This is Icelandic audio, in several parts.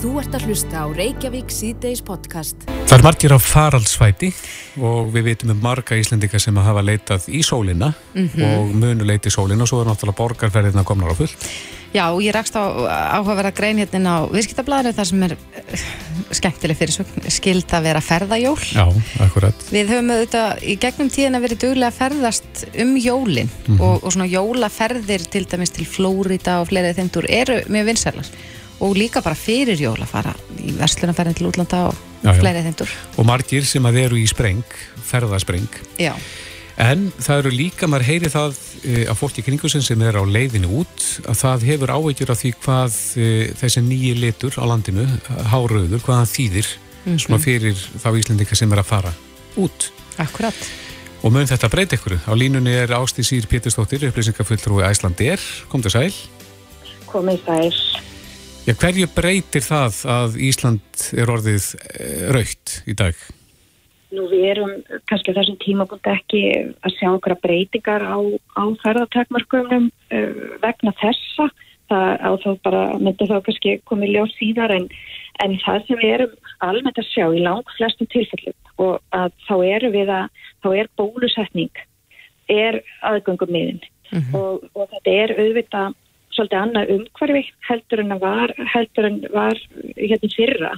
Þú ert að hlusta á Reykjavík síðdeis podcast. Það er margir á faraldsfæti og við veitum um marga íslendinga sem hafa leitað í sólina mm -hmm. og munu leiti í sólina og svo er náttúrulega borgarferðina komnar á full. Já, ég rakst á áhugaverða grein hérna á viðskiptablaðinu þar sem er uh, skemmtileg fyrir svo skild að vera ferðajól. Já, akkurat. Við höfum auðvitað í gegnum tíðin að vera duglega ferðast um jólinn mm -hmm. og, og svona jólaferðir til dæmis til Flórida og fleiri þeimtur eru mjög vinsælar og líka bara fyrir jól að fara í verslunarferðin til útlanda og já, fleiri þeimtur. Og margir sem að eru í spreng, ferðaspreng. Já. En það eru líka, maður heyri það e, á fólki kringusin sem er á leiðinu út að það hefur áveitjur af því hvað e, þessi nýji litur á landinu, háröður, hvað það þýðir mm -hmm. svona fyrir þá Íslandika sem er að fara út. Akkurat. Og mun þetta breyta ykkur. Á línunni er Ásti Sýr Péturstóttir, upplýsingafulltrúi Æslandir. Kom til sæl. Komið sæl. Já, hverju breytir það að Ísland er orðið eh, raukt í dag? Nú við erum kannski þessum tímabúnd ekki að sjá okkur að breytingar á, á ferðartakmarkunum uh, vegna þessa. Það þá bara myndi þá kannski komið ljóð síðar en, en það sem við erum almennt að sjá í lang flestum tilfellum og að þá eru við að, þá er bólusetning, er aðgöngum miðin mm -hmm. og, og þetta er auðvitað svolítið annað umhverfi heldur en var, heldur en var hérna fyrra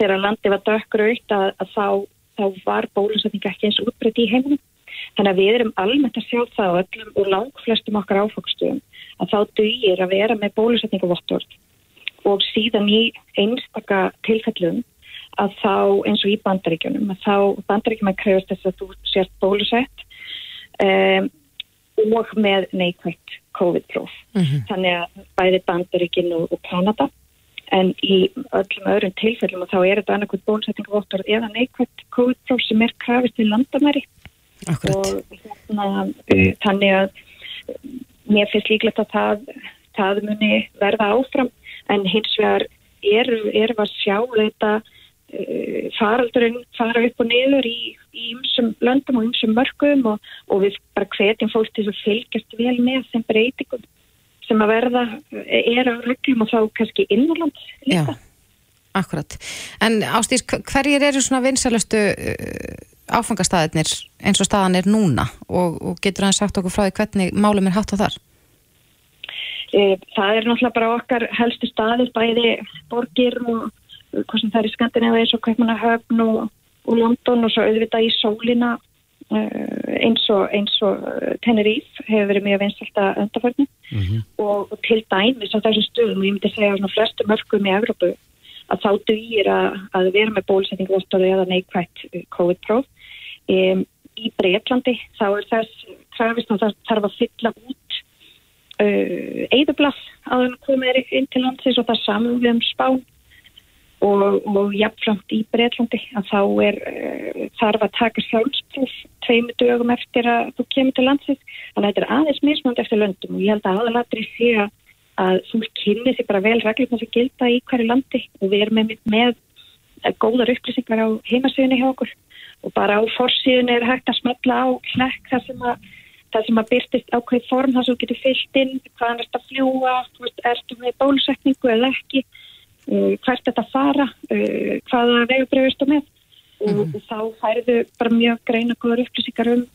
þegar landi var dökkraugt að, að þá, þá var bólusetning ekki eins útbreytti í heiminum. Þannig að við erum almennt að sjá það öllum og langflestum okkar áfokstum að þá dugir að vera með bólusetningavottord og síðan í einstaka tilfellum að þá eins og í bandaríkjunum að þá bandaríkjum að krefast þess að þú sért bólusett um, og með neikvægt COVID-próf. Mm -hmm. Þannig að bæði Bandaríkin og, og Kanada en í öllum öðrum tilfellum og þá er þetta annarkvæmt bólusetningavottur eða neikvægt COVID-próf sem er krafist í landamæri Akkurat. og hérna, þannig að mér finnst líklegt að það, það muni verða áfram en hins vegar eru er að sjá þetta faraldurinn fara upp og niður í ymsum löndum og ymsum mörgum og, og við bara hvetjum fólk til að fylgjast vel með þeim breytingum sem að verða er á reglum og þá kannski innanland líka. Já, akkurat. En Ástís, hverjir eru svona vinsalustu uh, áfangastæðinir eins og staðan er núna og, og getur hann sagt okkur frá því hvernig málum er hatt á þar? Það er náttúrulega bara okkar helstu staðir bæði borgir og hvað sem það er í Skandinavíu eins og Kveikmannahöfn og og London og svo auðvitað í sólina uh, eins og, og uh, Tenerife hefur verið mjög vinstalt að öndarförnum mm -hmm. og, og til dæmis á þessum stöðum og ég myndi segja að flestu mörgum í Evrópu að þá dugir að, að vera með bólusetningvostori eða neikvægt uh, COVID-próf um, í Breitlandi þá er þess krafist og það þarf að fylla út uh, eðublað að hann komið inn til landsins og það saman við um spán og, og jafnframt í Breitlandi að þá er uh, þarf að taka sjálfsprúf tveimu dögum eftir að þú kemur til landsins. Þannig að þetta er aðeins mismönd eftir löndum og ég held að aðalatri sé að þú kynni því bara vel reglum sem gilda í hverju landi og við erum með, með góðar upplýsingar á heimasíðunni hjá okkur og bara á forsíðunni er hægt að smetla á hlekk þar sem að það sem að byrtist ákveð form þar sem þú getur fyllt inn hvaðan er þetta að fljúa, ertu með bólusetningu eða ekki hvert þetta fara, uh, hvaða vegubreyfist og með mm -hmm. og, og þá færiðu bara mjög greina góður upplýsingar um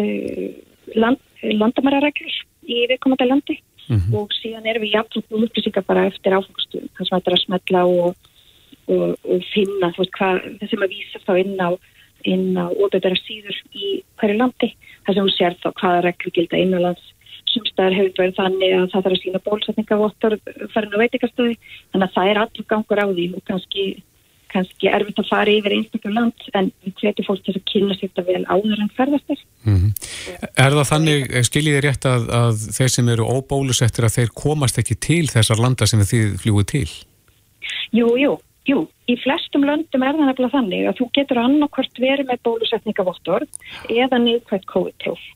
uh, land, landamærareglur í viðkomandi landi mm -hmm. og síðan erum við jafnveg upplýsingar bara eftir áfengastum, þess að þetta er að smetla og, og, og finna hvað, þessum að vísa þá inn á inn á óbyrðara síður í hverju landi, þess að hún sér þá hvaða reglur gilda innanlands sumstaðar hefur verið þannig að það þarf að sína bólsetningavottor farin á veitikastöði þannig að það er allur gangur á því og kannski, kannski erfitt að fara yfir einstaklega land en við hvetjum fólk til að kynna sér þetta vel áður en ferðast þér. Mm -hmm. Er það þannig, skiljið þér rétt að, að þeir sem eru óbólusettir að þeir komast ekki til þessar landa sem þið fljúið til? Jú, jú. Jú, í flestum löndum er það nefnilega þannig að þú getur annarkvört verið með bólusetningavottor eða niðkvægt COVID-12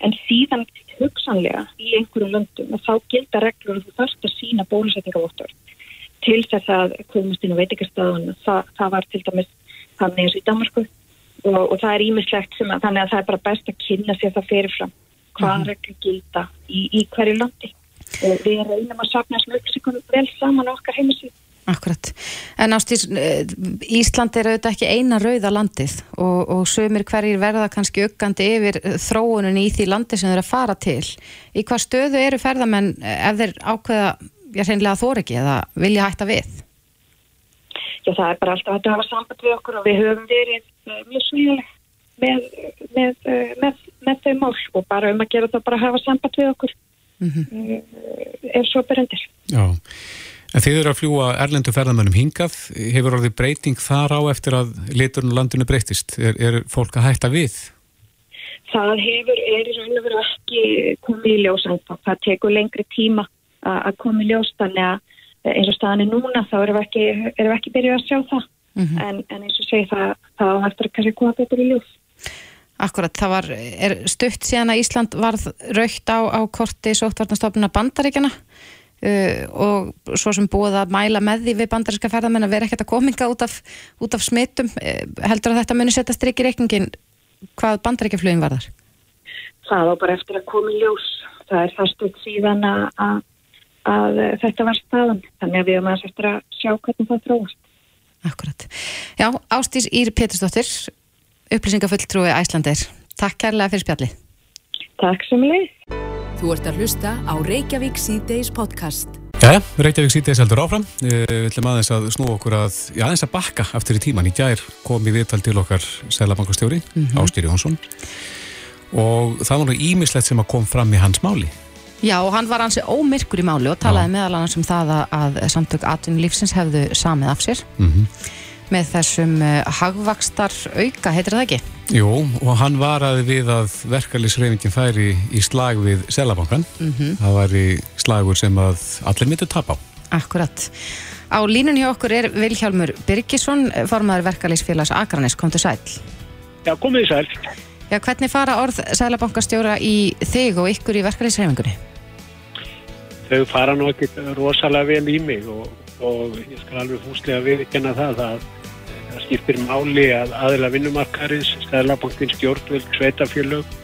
en síðan hugsanlega í einhverju löndum og þá gilda reglur og þú þarfst að sína bólusetningavottur til þess að komast inn á veitikastafan það, það var til dæmis þannig eins og í Danmarku og, og það er ímislegt sem að þannig að það er bara best að kynna sér það fyrirfram hvað mm -hmm. reglur gilda í, í hverju landi. Og við reynum að sapna þessum upplýsingunum vel saman okkar heimisvíð Akkurat. En ástís, eh, Ísland er auðvitað ekki eina rauða landið og, og sömur hverjir verða kannski uggandi yfir þróunin í því landi sem þeir að fara til. Í hvað stöðu eru ferðamenn ef þeir ákveða, já, reynilega þór ekki eða vilja hætta við? Já, það er bara alltaf að hafa samband við okkur og við höfum verið mjög svíðileg með, með, með, með þau mál og bara um að gera það bara að hafa samband við okkur mm -hmm. ef svo berendir. Já. En þið eru að fljúa erlendu ferðamennum hingað, hefur orðið breyting þar á eftir að liturinn landinu breytist? Er, er fólk að hætta við? Það hefur, er í raun og veru ekki komið í ljós en það tekur lengri tíma að koma í ljós þannig að eh, eins og staðan er núna þá erum við ekki, erum við ekki byrjuð að sjá það mm -hmm. en, en eins og segi það þá eftir að kannski koma betur í ljós. Akkurat, það var, er stutt síðan að Ísland varð raukt á, á korti sóttvarnastofnuna bandaríkjana Uh, og svo sem búið að mæla með því við bandarinska ferðamenn að vera ekkert að kominga út af, út af smittum uh, heldur að þetta muni setja strikk í reikningin hvað bandaríkjaflugin var þar? Það var bara eftir að koma í ljós. Það er það stutt síðan að, að, að þetta var staðan. Þannig að við erum aðeins eftir að sjá hvernig það tróðast Akkurat. Já, Ástís Ír Pétursdóttir upplýsingafulltrúi Æslandir Takk kærlega fyrir spjalli Takk sem leið Þú ert að hlusta á Reykjavík C-Days podcast. Jæja, Reykjavík C-Days heldur áfram. Við ætlum aðeins að snú okkur að, já aðeins að bakka eftir í tíman. Í gær kom í viðtal til okkar Sælabankastjóri, mm -hmm. Ástýri Jónsson. Og það var nú ímislegt sem að kom fram í hans máli. Já, og hann var hansi ómyrkur í máli og talaði já. meðal annars um það að samtök atvinni lífsins hefðu samið af sér. Mm -hmm. Með þessum uh, hagvakstar auka, heitir það ekki? Jú, og hann varaði við að verkefliðsreifingin færi í slag við Selabankan. Mm -hmm. Það var í slagur sem að allir myndu tap á. Akkurat. Á línun hjá okkur er Vilhjálmur Birgisson, formadur verkefliðsfélags Akranes. Kom til sæl. Já, komið í sæl. Já, hvernig fara orð Selabankastjóra í þig og ykkur í verkefliðsreifingunni? Þau fara nú ekki rosalega vel í mig og, og ég skal alveg fúslega viðkjanna það að Það skiptir máli að aðila vinnumarkarins, stæðlabankinn stjórnvöld, sveitafjölög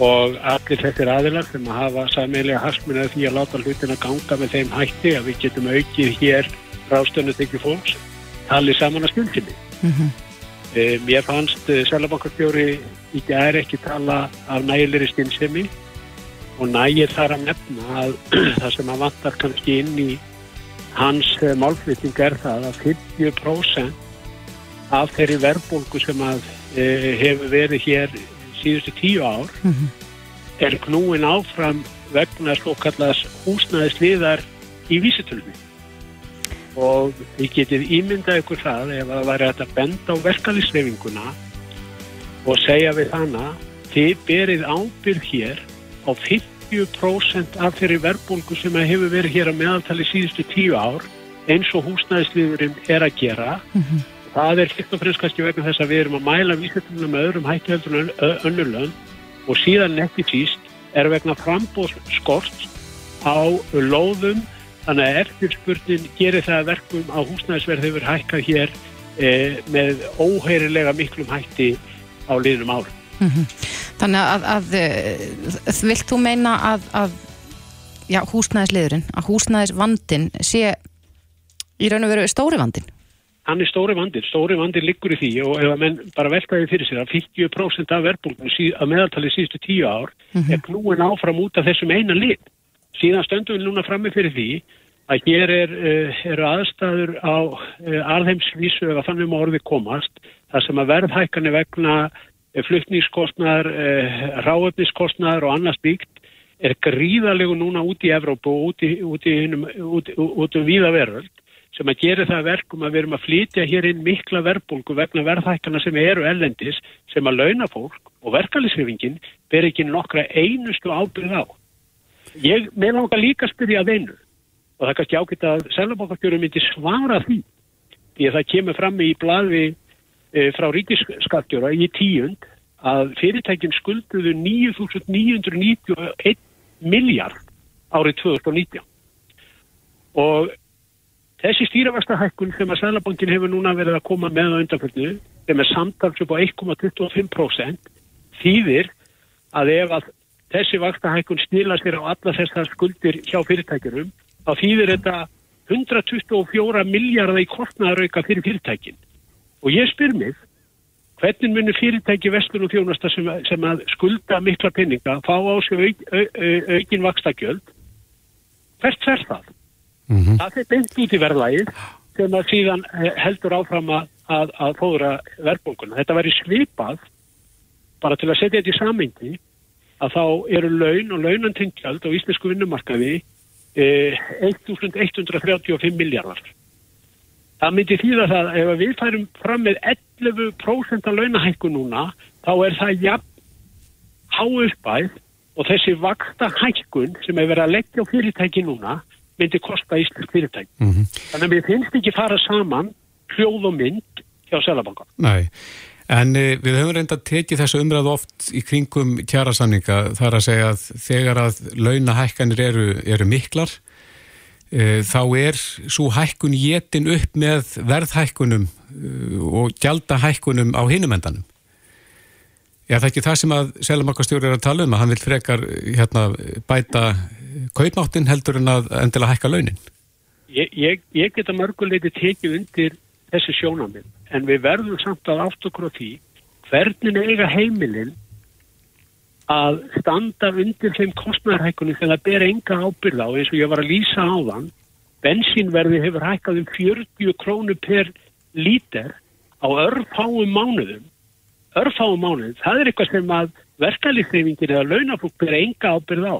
og allir þessir aðilar sem að hafa sammelega hasmunað því að láta hlutin að ganga með þeim hætti að við getum aukið hér rástönu þykju fólks talið saman að stjórnkinni. Mm -hmm. e, mér fannst e, stæðlabankastjóri í gerð ekki tala af nægilegri stinnsemi og nægir þar að nefna að það sem að vantar kannski inn í hans e, málflýting er það að 50% af þeirri verðbólgu sem að e, hefur verið hér síðustu tíu ár mm -hmm. er knúin áfram vegna slokallast húsnæðisliðar í vísitölunni. Og við getum ímyndað ykkur það ef það væri að benda á verkefnisreifinguna og segja við hana þið berið ábyrð hér á 50% af þeirri verðbólgu sem hefur verið hér á meðaltali síðustu tíu ár eins og húsnæðisliðurinn er að gera. Mm -hmm það er fyrst og fremst kannski vegna þess að við erum að mæla vísendunum með öðrum hætti heldur en önnulönd og síðan netti síst er vegna frambóð skort á lóðum þannig að eftirspurnin gerir það verkum að húsnæðisverð hefur hækkað hér e, með óheirilega miklum hætti á liðnum árum. Mm -hmm. Þannig að, að, að vilt þú meina að, að já, húsnæðisliðurinn, að húsnæðisvandin sé í raun og veru stóri vandin? Hann er stóri vandir, stóri vandir liggur í því og ef að menn bara veltaði fyrir sér að 50% af verbulgum að meðaltali síðustu tíu ár mm -hmm. er knúin áfram út af þessum eina lit. Síðan stöndum við núna frammi fyrir því að hér er, uh, eru aðstæður á uh, arðheimsvísu eða þannig um orði komast þar sem að verðhækani vegna uh, fluttningskostnar, ráöfniskostnar og annars byggt er gríðalegu núna út í Evrópu og út, í, út, í, út, út um víða veröld sem að gera það verkum að við erum að flytja hér inn mikla verbulgu vegna verðhækana sem eru ellendis sem að launafólk og verkefliðsrifingin ber ekki nokkra einustu ábyrð á. Ég með langar líka að spyrja að einu og það kannski ákveðt að selabókakjörum myndi svara því því að það kemur fram í blaði e, frá ríkisskattjóra í tíund að fyrirtækjum skulduðu 9.991 miljard árið 2019 og Þessi stýravastahækkun sem að Sælabankin hefur núna verið að koma með á undanfjörnu sem er samtals upp á 1,25% þýðir að ef að þessi vastahækkun snýla sér á alla þessar skuldir hjá fyrirtækjurum þá þýðir þetta 124 miljardar í kostnæðarauka fyrir fyrirtækin. Og ég spyr mig, hvernig munir fyrirtæki vestur og þjónasta sem, sem að skulda mikla penninga, fá á sig auk, au, au, aukin vakstakjöld, hvert fer það? Mm -hmm. Það er beint út í verðlægið sem að síðan eh, heldur áfram að, að, að fóðra verðbólkuna. Þetta væri svipað, bara til að setja þetta í samengi, að þá eru laun og launantengjöld á íslensku vinnumarkaði eh, 1135 miljardar. Það myndi þýða það ef við færum fram með 11% af launahækku núna þá er það jafn háuppæð og þessi vaksta hækkun sem er verið að leggja á fyrirtæki núna myndi kosta íslensk fyrirtæki. Mm -hmm. Þannig að við finnst ekki fara saman hljóð og mynd hjá Sælabanka. Nei, en e, við höfum reynda að teki þessu umræðu oft í kringum kjærasamninga þar að segja að þegar að launahækkanir eru, eru miklar Eh, þá er svo hækkun jétin upp með verðhækkunum eh, og gjaldahækkunum á hinumendanum. Er það ekki það sem að Selamarkastjóri er að tala um að hann vil frekar hérna, bæta kaupmáttin heldur en að endilega hækka launin? Ég, ég, ég geta mörguleiti tekið undir þessi sjónaminn en við verðum samt að átt okkur á því hvernig eiga heimilinn að standa undir þeim kostnæðarhækkunum þegar það ber enga ábyrða og eins og ég var að lýsa á þann bensínverði hefur hækkað um 40 krónu per lítir á örfáum mánuðum. Örfáum mánuðum, það er eitthvað sem að verkalýfnefingin eða launaflug ber enga ábyrð á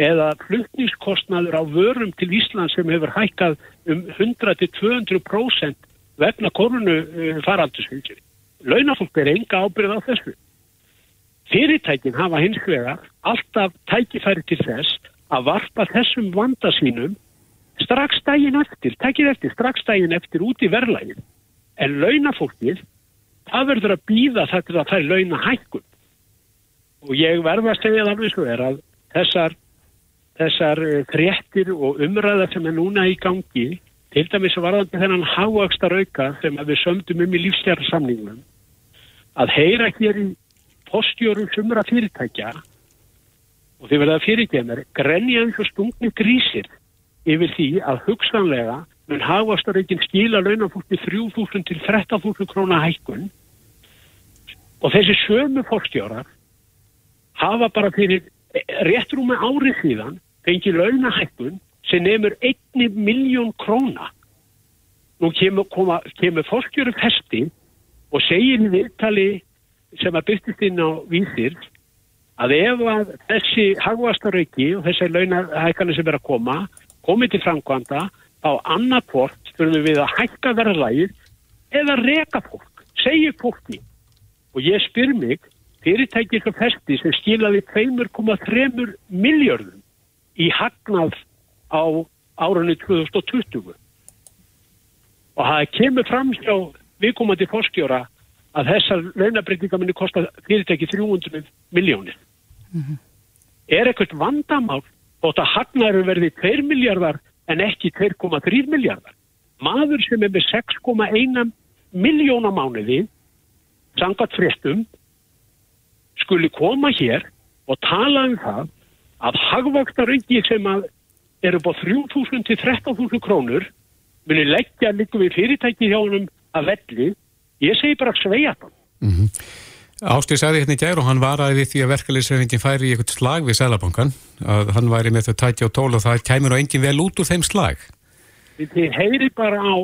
eða flutningskostnaður á vörum til Ísland sem hefur hækkað um 100-200% vegna korunu uh, faraldusfylgjur launaflug ber enga ábyrð á þessu Fyrirtækin hafa hins vegar alltaf tækifæri til þess að varpa þessum vanda sínum strax dægin eftir, tækið eftir, strax dægin eftir út í verðlægin. En launafólkið, það verður að býða þetta að það er launahækkun. Og ég verða að segja það alveg svo er að þessar, þessar fréttir og umræðar sem er núna í gangi, til dæmis varðandi þennan háakstar auka sem við sömdum um í lífstjara samningnum, að heyra hér í postjórum sumra fyrirtækja og þeir verða fyrirtækjar grenja eins og stungni grísir yfir því að hugsanlega mun hafastarreikin skila launafólki 3.000 til 13.000 krónar hækkun. Og þessi sömu postjórar hafa bara fyrir réttrúmi árið síðan fengið launahækkun sem nefnur 1 miljón króna. Nú kemur, kemur fólkjörum hesti og segir í viðtali sem að byrstist inn á vísir að ef að þessi hagvastarauki og þessi launahækana sem er að koma komið til framkvæmda á annarkvort þurfum við að hækka verðlægir eða reka fólk, segja fólki. Og ég spyr mig fyrirtækið sem festi sem skilaði 2,3 miljardum í hagnað á árunni 2020 og það kemur fram hjá viðkomandi fórstjóra að þessar launabreitingar muni kosta fyrirtæki 300 miljónir. Mm -hmm. Er ekkert vandamál þótt að hagnaður verði 2 miljardar en ekki 2,3 miljardar? Maður sem er með 6,1 miljóna mánuði sangat fréttum skuli koma hér og tala um það að hagvaktarauki sem að eru búið 3.000 til 13.000 krónur muni leggja líka við fyrirtæki hjá húnum að velli Ég segi bara sveia það. Mm -hmm. Ástið sagði hérna í gær og hann varaði við því að verkefliðsrefingin færi í eitthvað slag við Sælabankan, að hann væri með þau tæti og tól og það kæmur á engin vel út úr þeim slag. Þið heyri bara á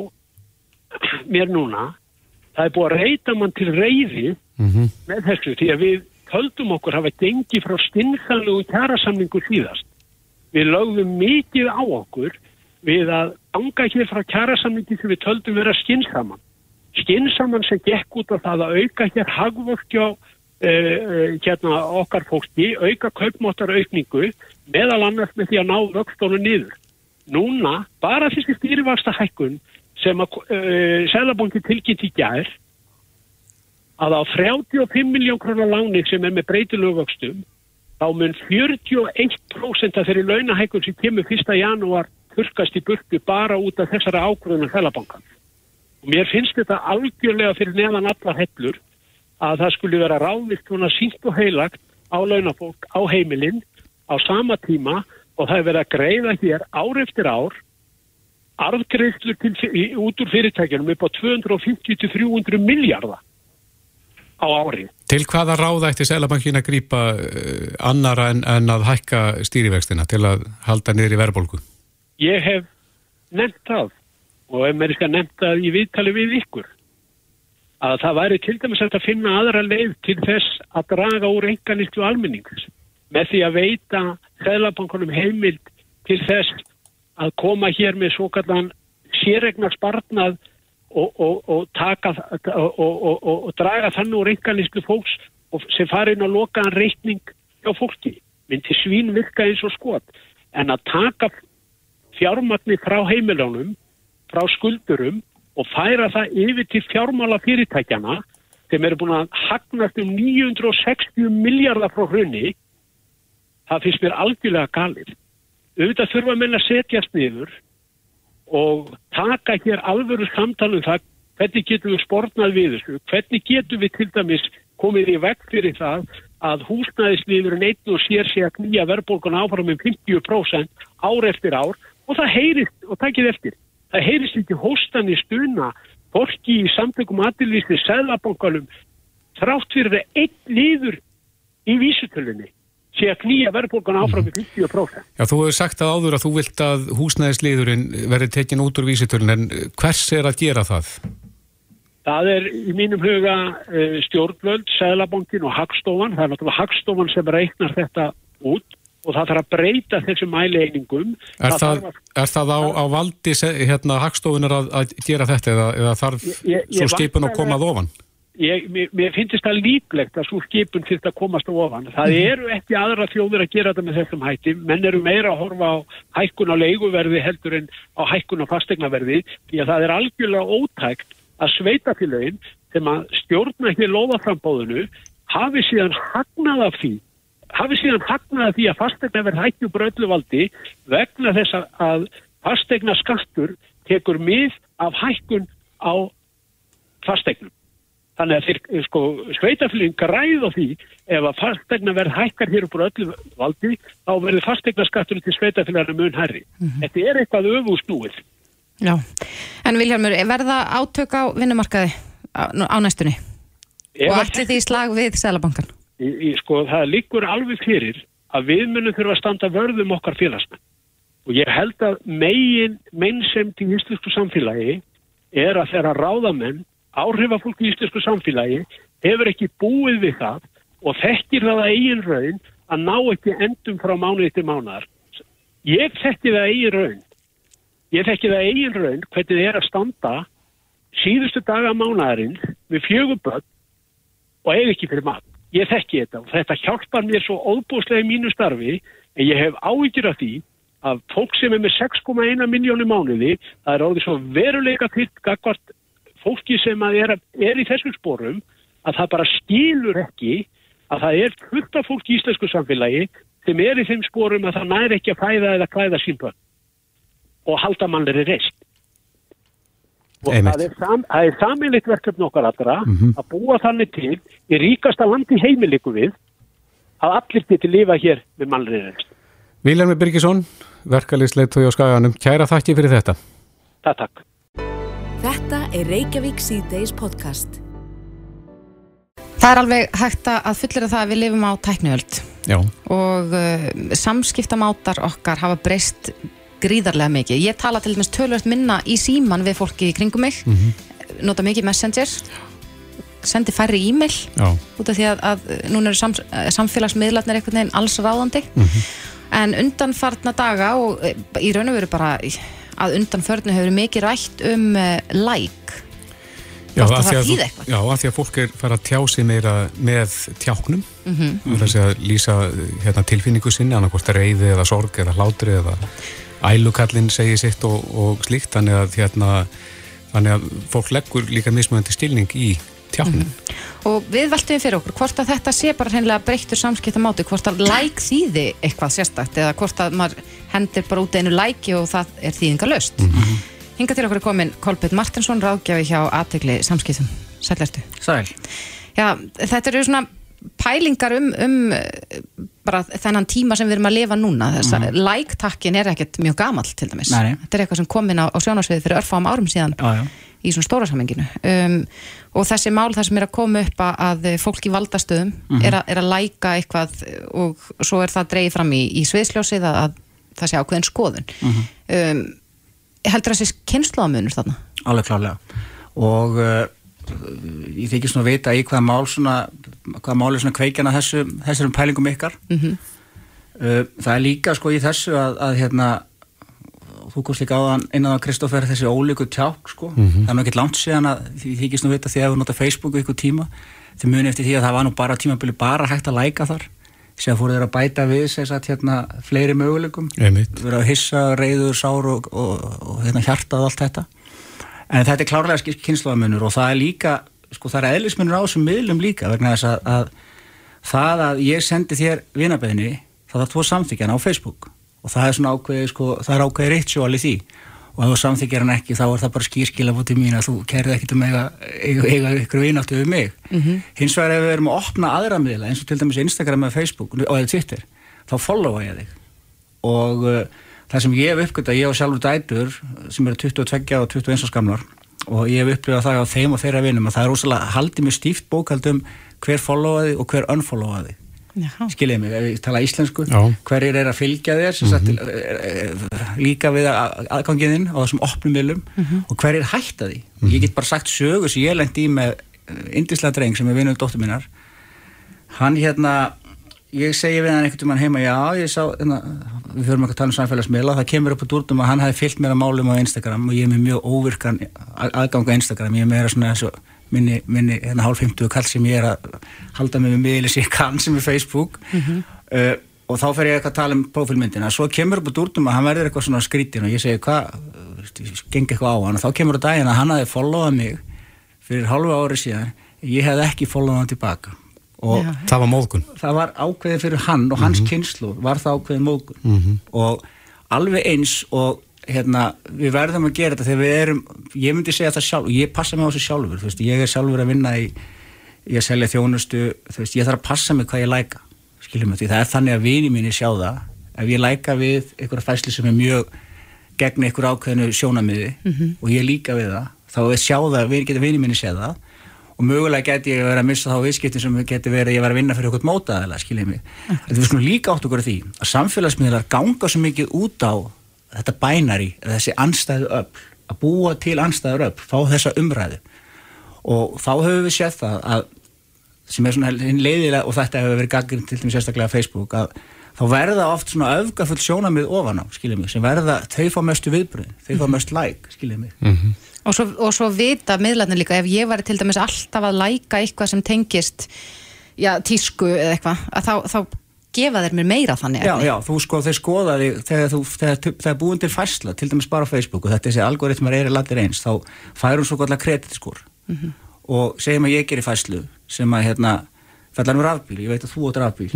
mér núna, það er búið að reyta mann til reyði mm -hmm. með þessu, því að við höldum okkur hafa gengið frá stinnþanlu og kjærasamningu síðast. Við lögðum mikið á okkur við að anga hér frá kjærasamningi sem við höldum vera skinsamann skinsamann sem gekk út af það að auka hér hagvöktjá uh, eh, eh, hérna okkar fólki, auka kaupmáttar aukningu meðal annars með því að ná vöxtónu niður. Núna, bara þessi stýrivasta hækkun sem að uh, eh, Sælabanki tilkynnt í gær að á 35 miljón krónar láni sem er með breytilögu vöxtum þá mun 41% af þeirri launahækkun sem kemur 1. janúar þurkast í burku bara út af þessara ákvöðunar Sælabankan og mér finnst þetta algjörlega fyrir neðan allar hellur að það skulle vera ráðvikt svona sínt og heilagt á launafólk á heimilinn á sama tíma og það er verið að greiða hér ár eftir ár í- út úr fyrirtækjunum upp á 250-300 miljardar á ári. Til hvaða ráða ætti Sælabankin að grípa uh, annara en, en að hækka stýrivextina til að halda niður í verðbólgu? Ég hef nefnt það og ef mér skal nefnt það í viðtali við ykkur að það væri til dæmis að finna aðra leið til þess að draga úr enganýttu almennings með því að veita Sælabankunum heimild til þess að koma hér með svo kallan séregnar sparnað og, og, og, taka, og, draga þannig úr enganýttu fólks sem fari inn að loka en reikning hjá fólki myndi svín virka eins og skot en að taka fjármagni frá heimiljónum, frá skuldurum og færa það yfir til fjármála fyrirtækjana sem eru búin að hagnast um 960 miljardar frá hrunni, það finnst mér algjörlega galið. Auðvitað þurfa menn að setjast niður og taka hér alvöru samtalum það hvernig getum við sportnað við þessu, hvernig getum við til dæmis komið í vekk fyrir það að húsnæðisliður neitt og sér sig að knýja verðbólgun áfram um 50% ár eftir ár og það heyrist, og takkið eftir, það heyrist ekki hóstan í stuna, borki í samtökum aðilvísni, sæðlabankalum, þrátt fyrir að einn liður í vísutölunni sé að knýja verðbólgun áfram um 50%. Já, þú hefur sagt að áður að þú vilt að húsnæðisliðurinn verði tekin út úr vísitölun en hvers er að gera það? Það er í mínum huga uh, stjórnvöld, Sæðlabankin og Hagstofan. Það er náttúrulega Hagstofan sem reiknar þetta út og það þarf að breyta þessum mæleiningum. Er það, þarf að, er það á, á valdi hérna, hagstofunar að, að gera þetta eða, eða þarf Ég- ég- svo skipun að væntanlega- koma að ofan? Ég, mér, mér finnst það líklegt að svo skipun þurft að komast á ofan. Það eru ekki aðra þjóður að gera þetta með þessum hætti. Menn eru meira að horfa á hækkun á leiguverði heldur en á hækkun á fastegnaverði því að það er algjörlega ótækt að sveitafélögin sem að stjórna ekki loðaframbóðinu hafi síðan hagnað af því hafi síðan hagnað af því að fastegnaverð hækju bröðluvaldi vegna þess að- að fastegna skattur tekur mið af hækkun á fastegnum. Þannig að þeir, eh, sko, sveitafélagin græð á því ef að fastegna verð hækkar hér upp úr öllu valdi, þá verður fastegna skattur til sveitafélagina mun herri. Þetta er eitthvað öfustúið. Já, en Viljarmur, verða átök á vinnumarkaði á, á næstunni Ef og allir því slag við Sælabankan? sko, það liggur alveg fyrir að við munum þurfa að standa vörðum okkar félagsmenn. Og ég held að megin mennsemt í íslensku samfélagi er að þeirra ráðamenn, áhrifafólk í íslensku samfélagi, hefur ekki búið við það og þekkir það að eigin raun að ná ekki endum frá mánuði til mánuðar. Ég þekki það að eigin raun. Ég þekki það að eigin raun hvernig það er að standa síðustu daga mánuðarins við fjögur börn og eiga ekki fyrir mat. Ég þekki þetta og þetta hjálpar mér svo óbúslega í mínu starfi en ég hef áhyggjur af því að fólk sem er með 6,1 miljónu mánuði, það er orðið svo veruleika fyrst gagvart fólki sem að er, er í þessum sporum að það bara skilur ekki að það er af fólk í íslensku samfélagi sem er í þeim sporum að það næri ekki að fæða eða klæða sínbönn og halda mannleri reist. Og Einmitt. það er, sam, er saminleitt verkefni okkar allra Mhm. að búa þannig til í ríkasta landi heimiliku við að allir geti lifa hér með mannleri reist. Viljarmi Birgisson, verkaliðsleitói á Skaganum, kæra þakki fyrir þetta. Það takk. Þetta er Reykjavík C-Days podcast. Það er alveg hægt að fullera það að við lifum á tækniöld Já, og uh, samskiptamátar okkar hafa breyst gríðarlega mikið. Ég tala til dæmis tölvöld minna í síman við fólki í kringum mig, nota mikið messenger, sendi færri e-mail. Já, út af því að, að núna eru sam, samfélagsmiðlarnir einhvern veginn alls ráðandi en undanfarna daga og eh, í raun og veru bara að undanförnu hefur verið mikið rætt um uh, like já, að því að fólk er fara að tjá sig meira með tjáknum, mm. -hmm. þess að lýsa hérna, tilfinningu sinni, annarkvort reyði eða sorg eða hlátri eða ælukallin segir sitt og, og slíkt, þannig að, hérna, þannig að fólk leggur líka mismunandi stilning í tjáknum. og við veltum fyrir okkur hvort að þetta sé bara hreinlega breyttur samskiptamáti hvort að like þýði eitthvað sérstakt eða hvort að maður hendir bara út einu like og það er þýðingalöst mm -hmm. Hinga til okkur er komin Kolbjörn Martinsson ráðgjafi hjá aðtegli samskiptum Sællertu Sæl. Já, þetta eru svona pælingar um, um bara þennan tíma sem við erum að lifa núna þess að mm. like-takkin er ekkert mjög gamall til dæmis, Nei, nei. þetta er eitthvað sem kom inn á, á sjónasviði fyrir örfáum árum síðan Já, já. Í svona stóra samenginu um, og þessi mál það sem er að koma upp að, að fólk í valdastöðum Mhm. er, að, er að læka eitthvað og svo er það dreigð fram í, í sviðsljósið að, að það sé ákveðin skoðun Mhm. um, heldur þessi kynnslóðamunur þarna? alveg klálega og uh, ég þykist nú að vita í hvaða mál svona, hvaða mál er svona kveikjana þessu, þessum pælingum ykkar Mhm. uh, það er líka sko í þessu að, að hérna þú komst líka á þann innan á Kristoffer þessi ólíku tjálk sko. Það er nú ekkert langt síðan að því þykist nú vita því að við nota Facebook ykkur tíma. Þið muni eftir því að það var nú bara tímabili bara hægt að læka þar. Sem fóru þeir að bæta við sem sagt hérna fleiri möguleikum. Vera að hissa, reyður, sár og, og, og hérna hjartað og allt þetta. En þetta er klárlega kynnslóðamunur og það er líka, sko það er eðlismunur á þessum miðlum líka vegna þess að, að það að ég sendi þér vinabeðni, það þarf tvo samþykjan á Facebook og það er svona ákveði sko, það er ákveði ritual í því. Og ef þú samþykjar hann ekki þá er það bara skýrskila fótið mín að þú kerði ekkit um eiga, eiga, eiga ykkur vináttu við mig. Hins vegar ef við erum að opna aðra miðla eins og til dæmis Instagram eða Facebook og eða Twitter, þá followa ég þig. Og uh, það sem ég hef uppgötað, ég og sjálfur dætur sem eru 22 og 21 árs gamlar og ég hef upplifað það á þeim og þeirra vinum að það er rosalega haldið mjög stíft bókald um hver followaði og hver unfollowaði Já. skiljið mig, ég tala íslensku Já. hverjir er að fylgja þér sem sagt, er, er, er, líka við að- aðgangiðinn á þessum opnum viljum og hverjir hætta því? Ég get bara sagt sögu sem ég lendi í með indislega dreng sem er vinnum dóttur minnar. Hann hérna ég segi við hann einhvern veginn heima já, ég sá, hérna, við förum ekki að tala um samfélagsmiðla. Það kemur upp á dúrtum að hann hafi fyllt mér að málum á Instagram og ég er með mjög óvirkan að- aðgang á Instagram, ég er meira svona eins og minni, minni hérna hálf 50 kall sem ég er að halda mig með miðli sem ég kann sem er Facebook. Uh, og þá fer ég eitthvað að tala um profilmyndina svo kemur upp á dúrtum að hann verður eitthvað svona skrítin og ég segi hvað, gengi eitthvað á hann. Og þá kemur á daginn að hann hafi followað mig fyrir hálfu ári síðan. Ég hef ekki followað hann tilbaka. Og Já. Það var móðgun. það var ákveðið fyrir hann og hans kynslu var það ákveðið mógun og alveg eins og hérna, við verðum að gera þetta þegar við erum, ég myndi segja það sjálf og ég passa mig á þessu sjálfur, þú veist, ég er sjálfur að vinna í, ég selja þjónustu þú veist, ég þarf að passa mig hvað ég læka skiljum því það er þannig að vini mínu sjá það ef ég læka við einhverja fæsli sem er mjög gegn einhver ákveðinu sjónamiði og ég líka við það þá sjá það, við getum vini mínu séð það og mögulega geti ég verið að missa þá viðskiptin sem geti verið að ég var að vinna fyrir okkur mótaðilega, skiljið mig. Þetta við skulum líka átt okkur að því að samfélagsmiðlar ganga svo mikið út á þetta bænari, þessi anstæðu öll, að búa til anstæður öll, fá þessa umræðu. Og þá höfum við séð það að sem er svona leiðilega og þetta hefur verið gaggrinn til dæmis sérstaklega Facebook að þá verða oft svona öfgafull sjónamið ofan á, skiljið mig, sem verða þau fá mestu viðbröðin, þau fá mest like, skiljið mig. Og svo, og svo vita miðlarnir líka, ef ég var til dæmis alltaf að læka eitthvað sem tengist já, tísku eða eitthvað, að þá, þá gefa þeir mér meira þannig Já, já, þú sko, þeir skoða þig þegar, þú, þegar, þegar búin til fæsla, til dæmis bara á Facebook og þetta er þessi algoritmar er í latir eins, þá færum svo gott kreditskor. Og segjum að ég gerir fæslu sem að hérna, fallar um rafbíl, ég veit að þú átt rafbíl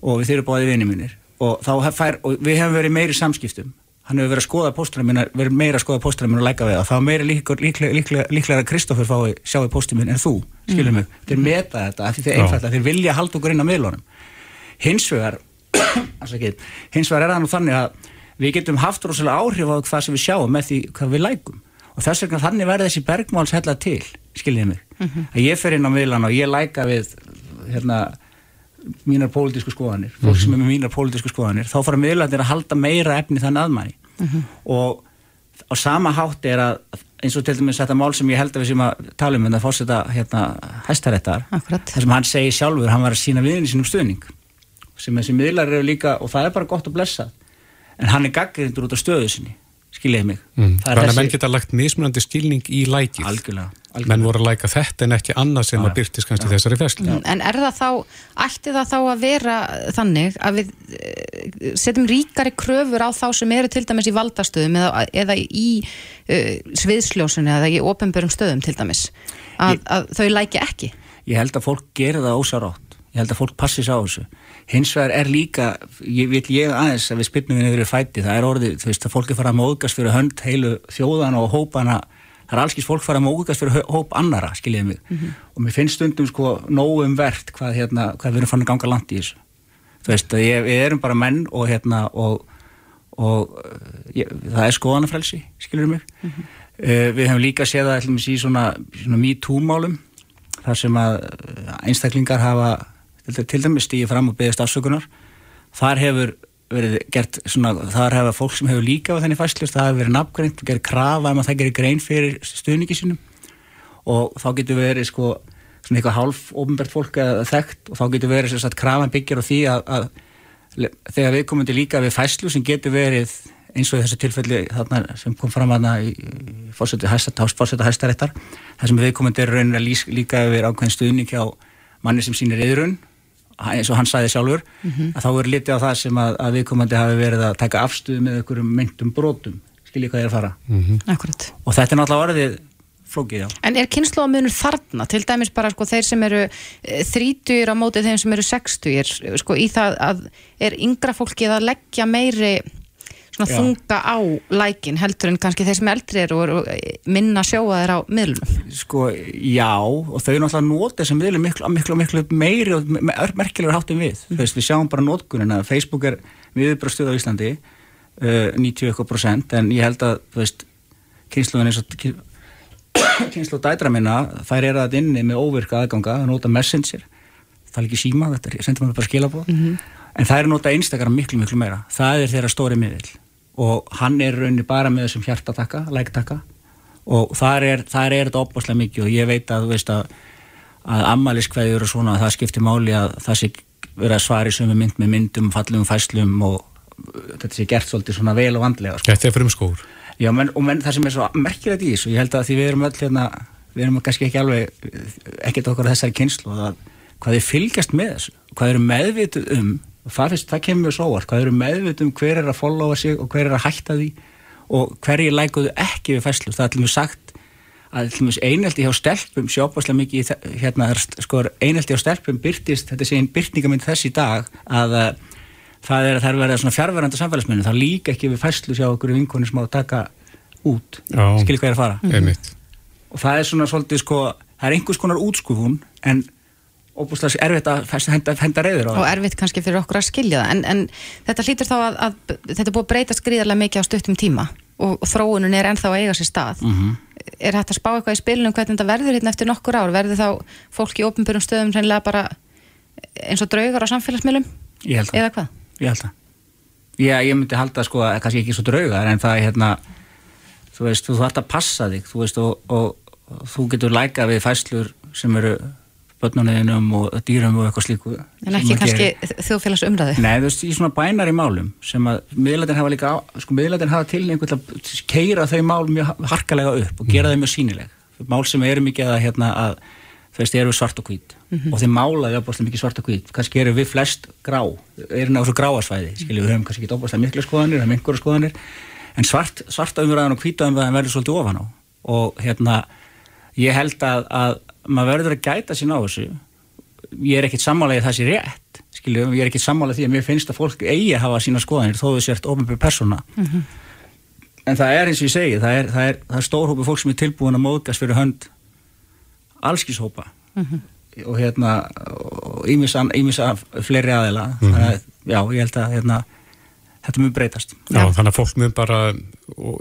og við þeir eru báðið vinni mínir. Og, þá fær, og við hefum verið meiri samskiptum. Hann hefur verið að skoða pósturinn minna verið meira að skoða pósturinn minna og læka við það. Þá er meira líklega, líklega, líklega, líklega að Kristoffer fái sjá í pósturinn minn en þú, skilur mig. Þeir meta þetta, af því þeir Já. einfallega þeir vilja halda okkur inn á miðlunum hins vegar hins vegar er það nú þannig að við getum haft rosalega áhrif á það sem við sjáum með því hvað við lækum. Og þess vegna þannig verða þessi bergmáls hella til, skiljið mig. Að ég fer inn á miðlan og ég læka við hérna mínar pólitísku skoðanir, fólk sem er með mínar pólitísku skoðanir, þá fara miðlarnir að halda meira efni þannig aðmæni og á sama hátt er að eins og til dæmis þetta mál sem ég held að við sem að tala um þetta fórseta hérna hæstaréttar þar sem hann segir sjálfur, hann var að sína viðinni sínum stuðning sem þessi miðlar eru líka og það er bara gott að blessa en hann er gaggrindur út á stöðu sinni skiljiði mig Mm. það er Þannig að menn geta lagt mismunandi skilning í lækið. algjörlega, Menn algjörlega. voru að læka þetta en ekki annað sem að byrtist kannski í þessari fæslu. Mm, En er það þá, ætti það þá að vera þannig að við eh, setjum ríkari kröfur á þá sem eru til dæmis í valdastöðum eða, eða í uh, sviðsljósinu eða í ofinbörum stöðum til dæmis að, Ég- að þau læki ekki ég held að fólk gerir það ósárátt ég held að fólk passi sá þessu hins vegar er líka, ég vil ég aðeins að við spilnum við niður í fæti, það er orðið þú veist að fólk er farað að móðgast fyrir hönd heilu þjóðana og hópana það er allskins fólk fara að mókast fyrir hóp annara, skiljiði mig. Og mér finnst stundum sko nógum verðt hvað, hérna, hvað við erum fann að ganga langt í þessu. Þú veist, ég, við erum bara menn og hérna og, og ég, það er skoðanafrelsi skiljiði mig. Uh, við hefum líka séð það í svona, svona MeToo-málum þar sem að einstaklingar hafa til, dæmis stíði fram og beðist afsökunar þar hefur verið gert svona, þar hefur fólk sem hefur líka á þenni fæslust, það hefur verið nafngreint og gerð krafa um að það gerir grein fyrir stuðningi sínum. Og þá getur verið sko svona eitthvað hálf ofinbært fólk eða þekkt og þá getur verið svona krafan byggjar á því að, að þegar við komum til líka við fæslu sem getur verið eins og í þessu tilfelli þarna sem kom fram aðna í fórseti hæstaréttar þar sem við komum til raunin líka yfir ákveðin stuðning hjá manni sem sínir yðrun eins og hann sæði sjálfur mm -hmm. að þá er litið á það sem að, að viðkomandi hafi verið að taka afstuð með einhverjum myndum brotum skiljið hvað er að fara mm -hmm. og þetta er náttúrulega orðið flókið, já. En er kynnslóðamunur þarna, til dæmis bara sko þeir sem eru eh, þrítugir á mótið þeim sem eru sextugir, sko í það að er yngra fólkið að leggja meiri svona Já. þunga á lækin heldur en kannski þeir sem eldri eru og minna sjóa þeir á miðlunum Sko, já, og þau náttúrulega nota þessum miðlum miklu, miklu, miklu meiri og merkilegur háttum við mm. veist, við sjáum bara notkunina, Facebook er viðbröðstuð á Íslandi uh, 90% en ég held að kynsluðin eins og kynsluð dætra minna, þær eru að inni með óvirka aðganga, það nota messenger það er ekki síma, þetta er, sendur maður bara skila på mm -hmm. en það er nota einstakar miklu, miklu meira það er þeirra stóri miðl og hann er rauninni bara með þessum hjartataka, lægtaka og þar er, þar er þetta opbáslega mikið og ég veit að, veist, að, að ammaliðskveður og svona það skiptir máli að það sé verið að svari er mynd með myndum, fallum, fæslum og þetta sé gert svolítið svona vel og vandlega. Sko. Þetta er fyrir um skór. Já, menn, og menn það sem er svo merkilegt í þessu, ég held að því við erum öll hérna, við erum kannski ekki alveg, ekkert okkar þessari kynslu og það, hvað þið fylgjast með þessu, hvað eru meðvituð um það, fyrst, það kemur svo óvart, hvað eru meðvitum hver er að followa sig og hver er að hætta því? Og hverju lækuðu ekki við fæslu, það er til og með sagt að einelti hjá stelpum sjópaslega mikið hérna, sko, einelti hjá stelpum byrtist, þetta sé einn byrtingamind þess í dag að uh, það er að það er verið svona fjárverðanda samfélagsmyndin, það líka ekki við fæslu sjá okkur vinkonir sem á að taka út. Skilir hvað er að fara? Mm. og það er svona svolítið sko, það er einhvers konar útskufun en óbúslega erfitt að henda, henda reyður á það. Og erfitt kannski fyrir okkur að skilja það, en, en þetta hlýtur þá að, að þetta búið að breyta skriðarlega mikið á stuttum tíma og, og þróunun er ennþá að eiga sér stað. Mm -hmm. Er þetta að spá eitthvað í spilunum hvernig þetta verður hérna eftir nokkur ár? Verður þá fólk í ofnbjörnum stöðum reynilega bara eins og draugar á samfélagsmiðlum? Ég held það. Eða hvað? Ég held það. Já, ég myndi halda sko að kannski ekki svo draugar en það er hérna, þú veist, þú að veist, og, dýrum og eitthvað slíku En ekki kannski þjóðfélags umræðu? Nei, þú veist, í svona bænar í málum sem að miðlætin hafa líka, sko miðlætin hafa til einhvern veginn að keira þau mál mjög harkalega upp og gera þau mjög sínileg mál sem eru mikið að, hérna, að þú veist, eru svart og hvít. Mm -hmm. og þeir málaði opast mikið svart og hvít, kannski eru við flest grá, eru svo gráasvæði skiljum við höfum kannski ekki opast miklu skoðanir mingur skoðanir, en svart, svarta umræðan og hvíta ég held að, að maður verður að gæta sín á þessu ég er ekkit sammálaðið það sé rétt skiljum, ég er ekkit sammálaðið því að mér finnst að fólk eigi að hafa sína skoðanir þó þau sért ofinbjörn persóna mm -hmm. en það er eins og ég segi það er, það er, það er stórhópi fólk sem er tilbúin að móðgast fyrir hönd allskíshópa mm -hmm. og hérna ímis af fleiri aðila mm -hmm. að já, ég held að hérna, þetta mun breytast. Já, já, þannig að fólk mun bara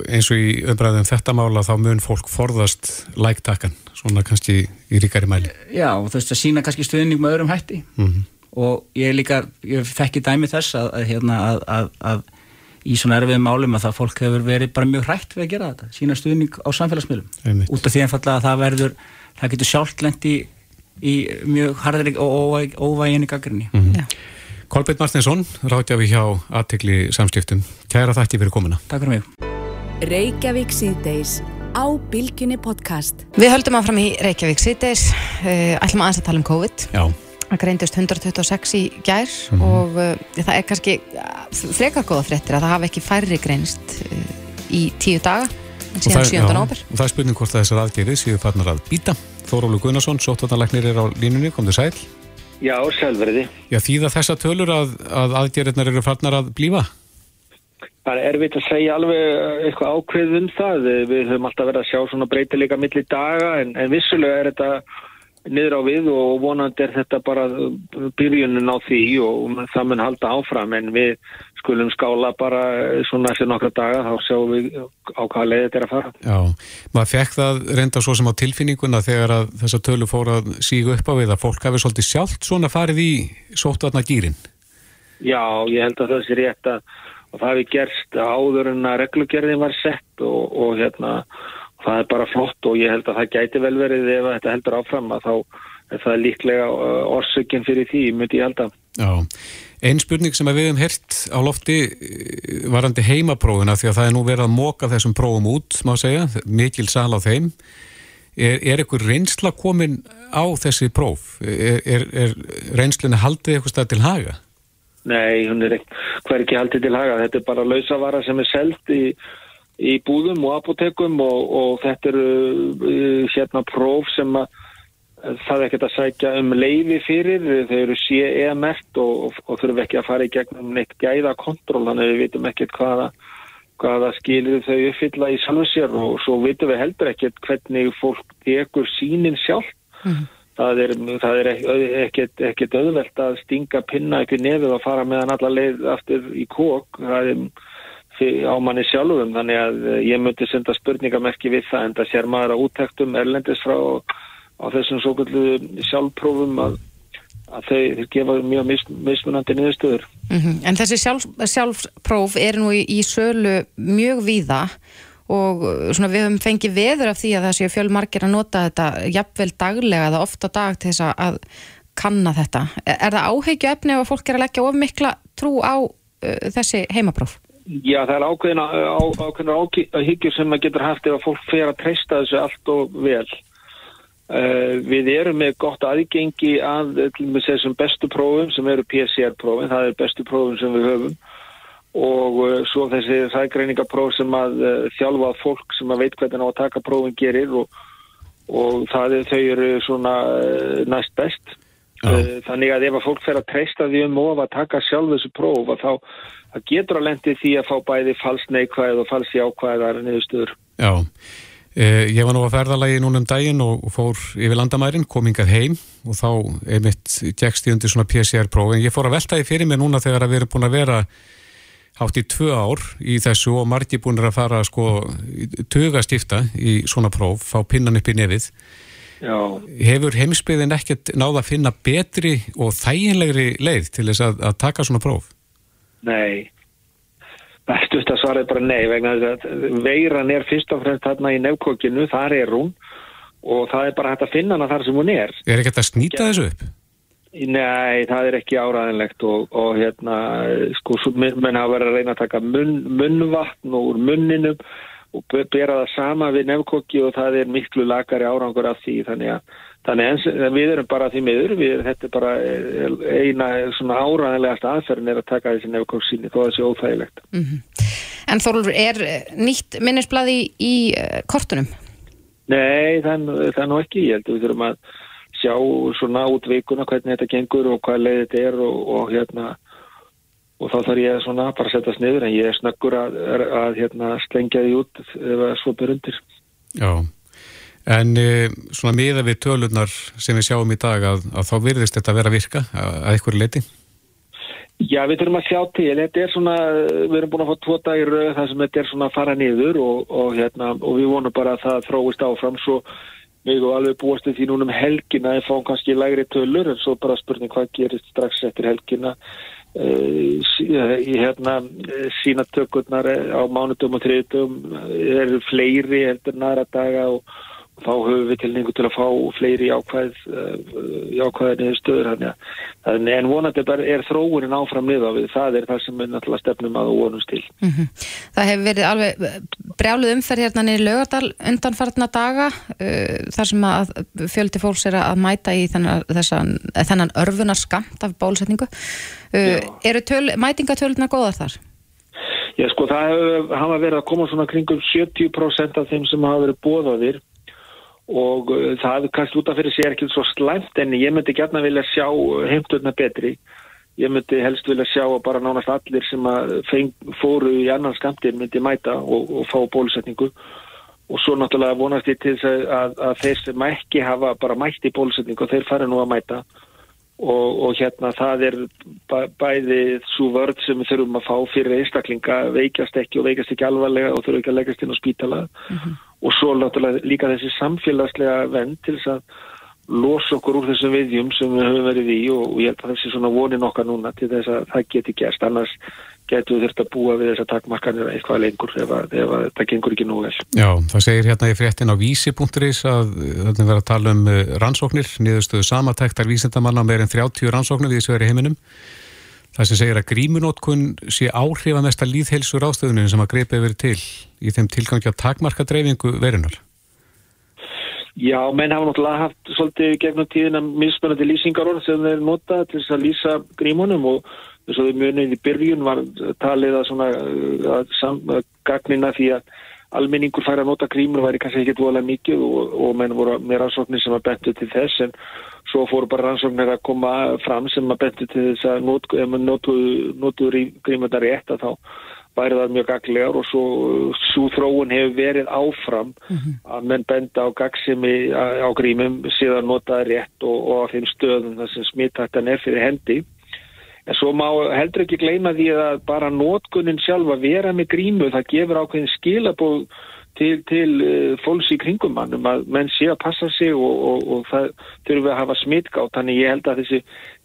eins og í umræðum þetta mála þá mun fólk forðast læktakan svona kannski í ríkari mæli. Já, þú veist að sína kannski stuðning með öðrum hætti. Mm -hmm. og ég líka ég fekki dæmi þess að, að, hérna, að, að, að í svona erfiðum málum að það fólk hefur verið bara mjög hrætt við að gera þetta, sína stuðning á samfélagsmiðlum. Út af því einfallega að það verður það getur sjálft lendi í mjög harðri og óvæginni gaggrinni mm -hmm. Kolbjörn Martinsson, ráðgjafi hjá aðtegli samskiptum, kæra þætti fyrir komuna Takk fyrir mig Reykjavík síðdeis á Bilginni podcast. Við höldum áfram í Reykjavík síðdeis, uh, ætlum aðeins að tala um COVID. Já. Það greindist 126 í gær mm -hmm. og uh, það er kannski frekar góða fréttir að það hafi ekki færri greinst uh, í tíu daga síðan 7. nóber. Og það er spurning hvort þessar aðgerið séu farnar að býta. Þórólu Gunnarsson, sótvarnarleiknir er á línunni, kom þið sæl. Já, sælverði. Já, þýða þessa tölur að, að aðgerðirnar eru farnar að blífa? Það er erfitt að segja alveg eitthvað ákveð um það. Við höfum alltaf verið að sjá svona breytileika millir daga en, en vissulega er þetta niður á við og vonandi er þetta bara byrjunin á því og það mun halda áfram en við skulum skála bara svona eftir nokkra daga þá sjáum við á hvaða leið þetta er að fara. Já, maður fekk það reynda svo sem á tilfinninguna þegar að þessa tölu fór að sígu upp á við að fólk hafi svolítið sjálft svona farið í sótvarna gýrin. Já, ég held að það sé rétt að það hefði gerst áður en að reglugerðin var sett og, og hérna það er bara flott og ég held að það gæti vel verið ef þetta heldur áfram að þá er það líklega uh, orsökinn fyrir því, myndi ég held að. Já, einn spurning sem við hefum hert á lofti uh, varandi heimaprófuna því að það er nú verið að móka þessum prófum út, má segja, mikil sal á þeim. Er, er eitthvað reynsla komin á þessi próf? Er, er, er reynslunni haldið eitthvað stað til haga? Nei, hún er ekki haldið til haga. Þetta er bara lausavara sem er selgt í í búðum og apotekum og, og þetta eru uh, hérna próf sem að það er ekkert að sækja um leiði fyrir, þau eru CE-mert og, og þurfum ekki að fara í gegnum neitt gæða kontról, þannig að við vitum ekkert hvaða, hvaða skilir þau uppfylla í sjálfu sér og svo vitum við heldur ekkert hvernig fólk tekur sínin sjálf. Mm. Það er, það er ekkert, ekkert auðvelt að stinga pinna ekki nefið og fara meðan alla leið aftur í kók. Það er á manni sjálfum þannig að eh, ég myndi senda spurningamerki við það en það sér maður að útæktum erlendis frá á þessum svo kallu sjálfprófum að, að þau gefa mjög mis, mismunandi niðurstöður. Mm -hmm. En þessi sjálf, sjálfpróf er nú í, í sölu mjög víða og eh, svona við höfum fengið veður af því að það séu fjölmarkir að nota þetta jafnvel daglega eða ofta dag til þess að kanna þetta. Er það áhegju efni ef fólk er að leggja of mikla trú á uh, þessi heimapróf? Já, það er ákveðina, á, ákveðina áhyggjur sem maður getur haft ef að fólk fer að treysta þessu allt og vel. Uh, við erum með gott aðgengi að þessum bestu prófum sem eru PCR-prófum, það er bestu prófum sem við höfum og uh, svo þessi sægreiningapróf sem að uh, þjálfa fólk sem að veit hvernig á að taka prófum gerir og, og það þau eru svona næst best. Þannig að ef að fólk fer að treysta því um of að taka sjálf þessu próf að þá getur að lendi því að fá bæði falsneikvæð og falsjákvæðar niðurstöður. Já, eh, ég var nú að ferðalagi núna um daginn og, fór yfir landamærin, komingað heim og þá einmitt gegst ég undir svona PCR-próf en ég fór að velta því fyrir mig núna þegar að við erum búin að vera hátt í tvö ár í þessu og margir búin að fara sko tuga stifta í svona próf, fá pinnan upp í nefið. Já. Hefur heimsbyðin ekkert náða að finna betri og þæginlegri leið til þess að, að taka svona próf? Nei, bestuðt að svara er bara nei vegna þess að veiran er fyrst og fremst þarna í nefnkokinu, þar er hún og það er bara hægt að finna hana þar sem hún er. Er ekki þetta að snýta þessu upp? Nei, það er ekki áræðinlegt og, og hérna, sko, menn hafa verið að reyna að taka munn, munnvatn úr munninum og bera það sama við nefnkokki og það er miklu lagari árangur af því þannig að Þannig en við erum bara því miður, við, þetta er bara eh, eina svona áræðilegast aðferðin er að taka þessi nefnkóksíni þó að það sé óþægilegt. Mm -hmm. En Þorlur, er nýtt minnisbladi í, uh, kortunum? Nei, er nú ekki. Ég held að við þurfum að sjá svona út vikuna hvernig þetta gengur og hvað leið þetta er og, og hérna og þá þarf ég svona bara að setja sniður en ég er snakkur að, að, að hérna slengja því út ef er svo byrjundir. Já. En e, svona miða við tölunar sem við sjáum í dag að, að þá virðist þetta vera að virka að eitthvað leiti? Já, við þurfum að sjá til. Þetta er svona, við erum búin að fá tvo dagir þar sem þetta er svona að fara niður og, og, hérna, og við vonum bara að það þróist áfram svo við og alveg búast því núna um helgina en fáum kannski lægri tölur en svo bara spurning hvað gerist strax eftir helgina. Uh, í hérna sínatökurnar á mánudum og þriðdum eru fleiri heldur næra daga og þá höfum við tilningu til að fá fleiri jákvæð, jákvæðinni eh, stöður hann en vonandi er þróunin áfram niða við. Það er það sem við náttúrulega stefnum að vonumst til. Mm -hmm. Það hefur verið alveg brjáluð umferð hérna niður lögadal undanfartna daga uh, þar sem að fjöldi fólks er að mæta í þennan, þessan, þennan örfunar skamt af bólusetningu. Uh, eru töl, mætingatöluðna góðar þar? Já sko það hefur hafa verið að koma svona kringum 70% af þeim sem hafa verið bóðaðir og uh, það kannski út af fyrir er ekki svo slæmt en ég myndi gætna vilja sjá heimturna betri. Ég myndi helst vilja sjá að bara nánast allir sem að feng, fóru í annan skamtir myndi mæta og, og fá bólusetningu. Og svo náttúrulega vonast ég til þess að, að, að þeir sem ekki hafa bara mætti bólusetningu og þeir fara nú að mæta. Og, og hérna það er bæ, bæði svo vörð sem við þurfum að fá fyrir einstaklinga veikast ekki og veikast ekki alvarlega og þurfum ekki að leggast inn á spítala. Og svo náttúrulega líka þessi samfélagslega venn til þess að losa okkur úr þessum viðjum sem við höfum verið í og, og ég held að þessi svona vonin okkar núna til þess að það geti gerst annars getur við þurft að búa við þess að takmarkanir eitthvað lengur ef, að, ef að það gengur ekki nú vel. Já, það segir hérna í fréttin á vísi.is að þetta verður að tala um eh, rannsóknir, niðurstöðu samatæktar vísindamanna meir en 30 rannsóknir við þessu verið heiminum. Það sem segir að grímunótkun sé áhrifamesta líðhelsur ástöðunin sem að greipa yfir til í þeim tilgangi að takmarka dreifingu verinar. Já, menn hafa náttúrulega haft svolítið gegnum tíðina mismunandi lýsingarorð sem þeir nota til þess að lýsa grímunum og þess að við munið í byrjun var talið að svona sam, að gagnina því að almenningur fær að nota grímur væri kannski ekki dvoðlega mikið og, og menn voru með rannsóknir sem að bentu til þess en svo fóru bara rannsóknir að koma fram sem að bentu til þess að not, notu, notu grímundar rétt að þá væri það mjög gaglegar og svo, svo þróun hefur verið áfram mm -hmm. að menn benda á gagsimi á grímum síðan notaði rétt og, og á þeim stöðum þar sem smittættan er fyrir hendi en svo má heldur ekki gleyma því að bara notkunnin sjálf að vera með grímu það gefur ákveðin skilabóð til, til uh, fólks í kringum mannum að menn sé að passa sig og, og, og það þurfum við að hafa smittgátt þannig ég held að þessi,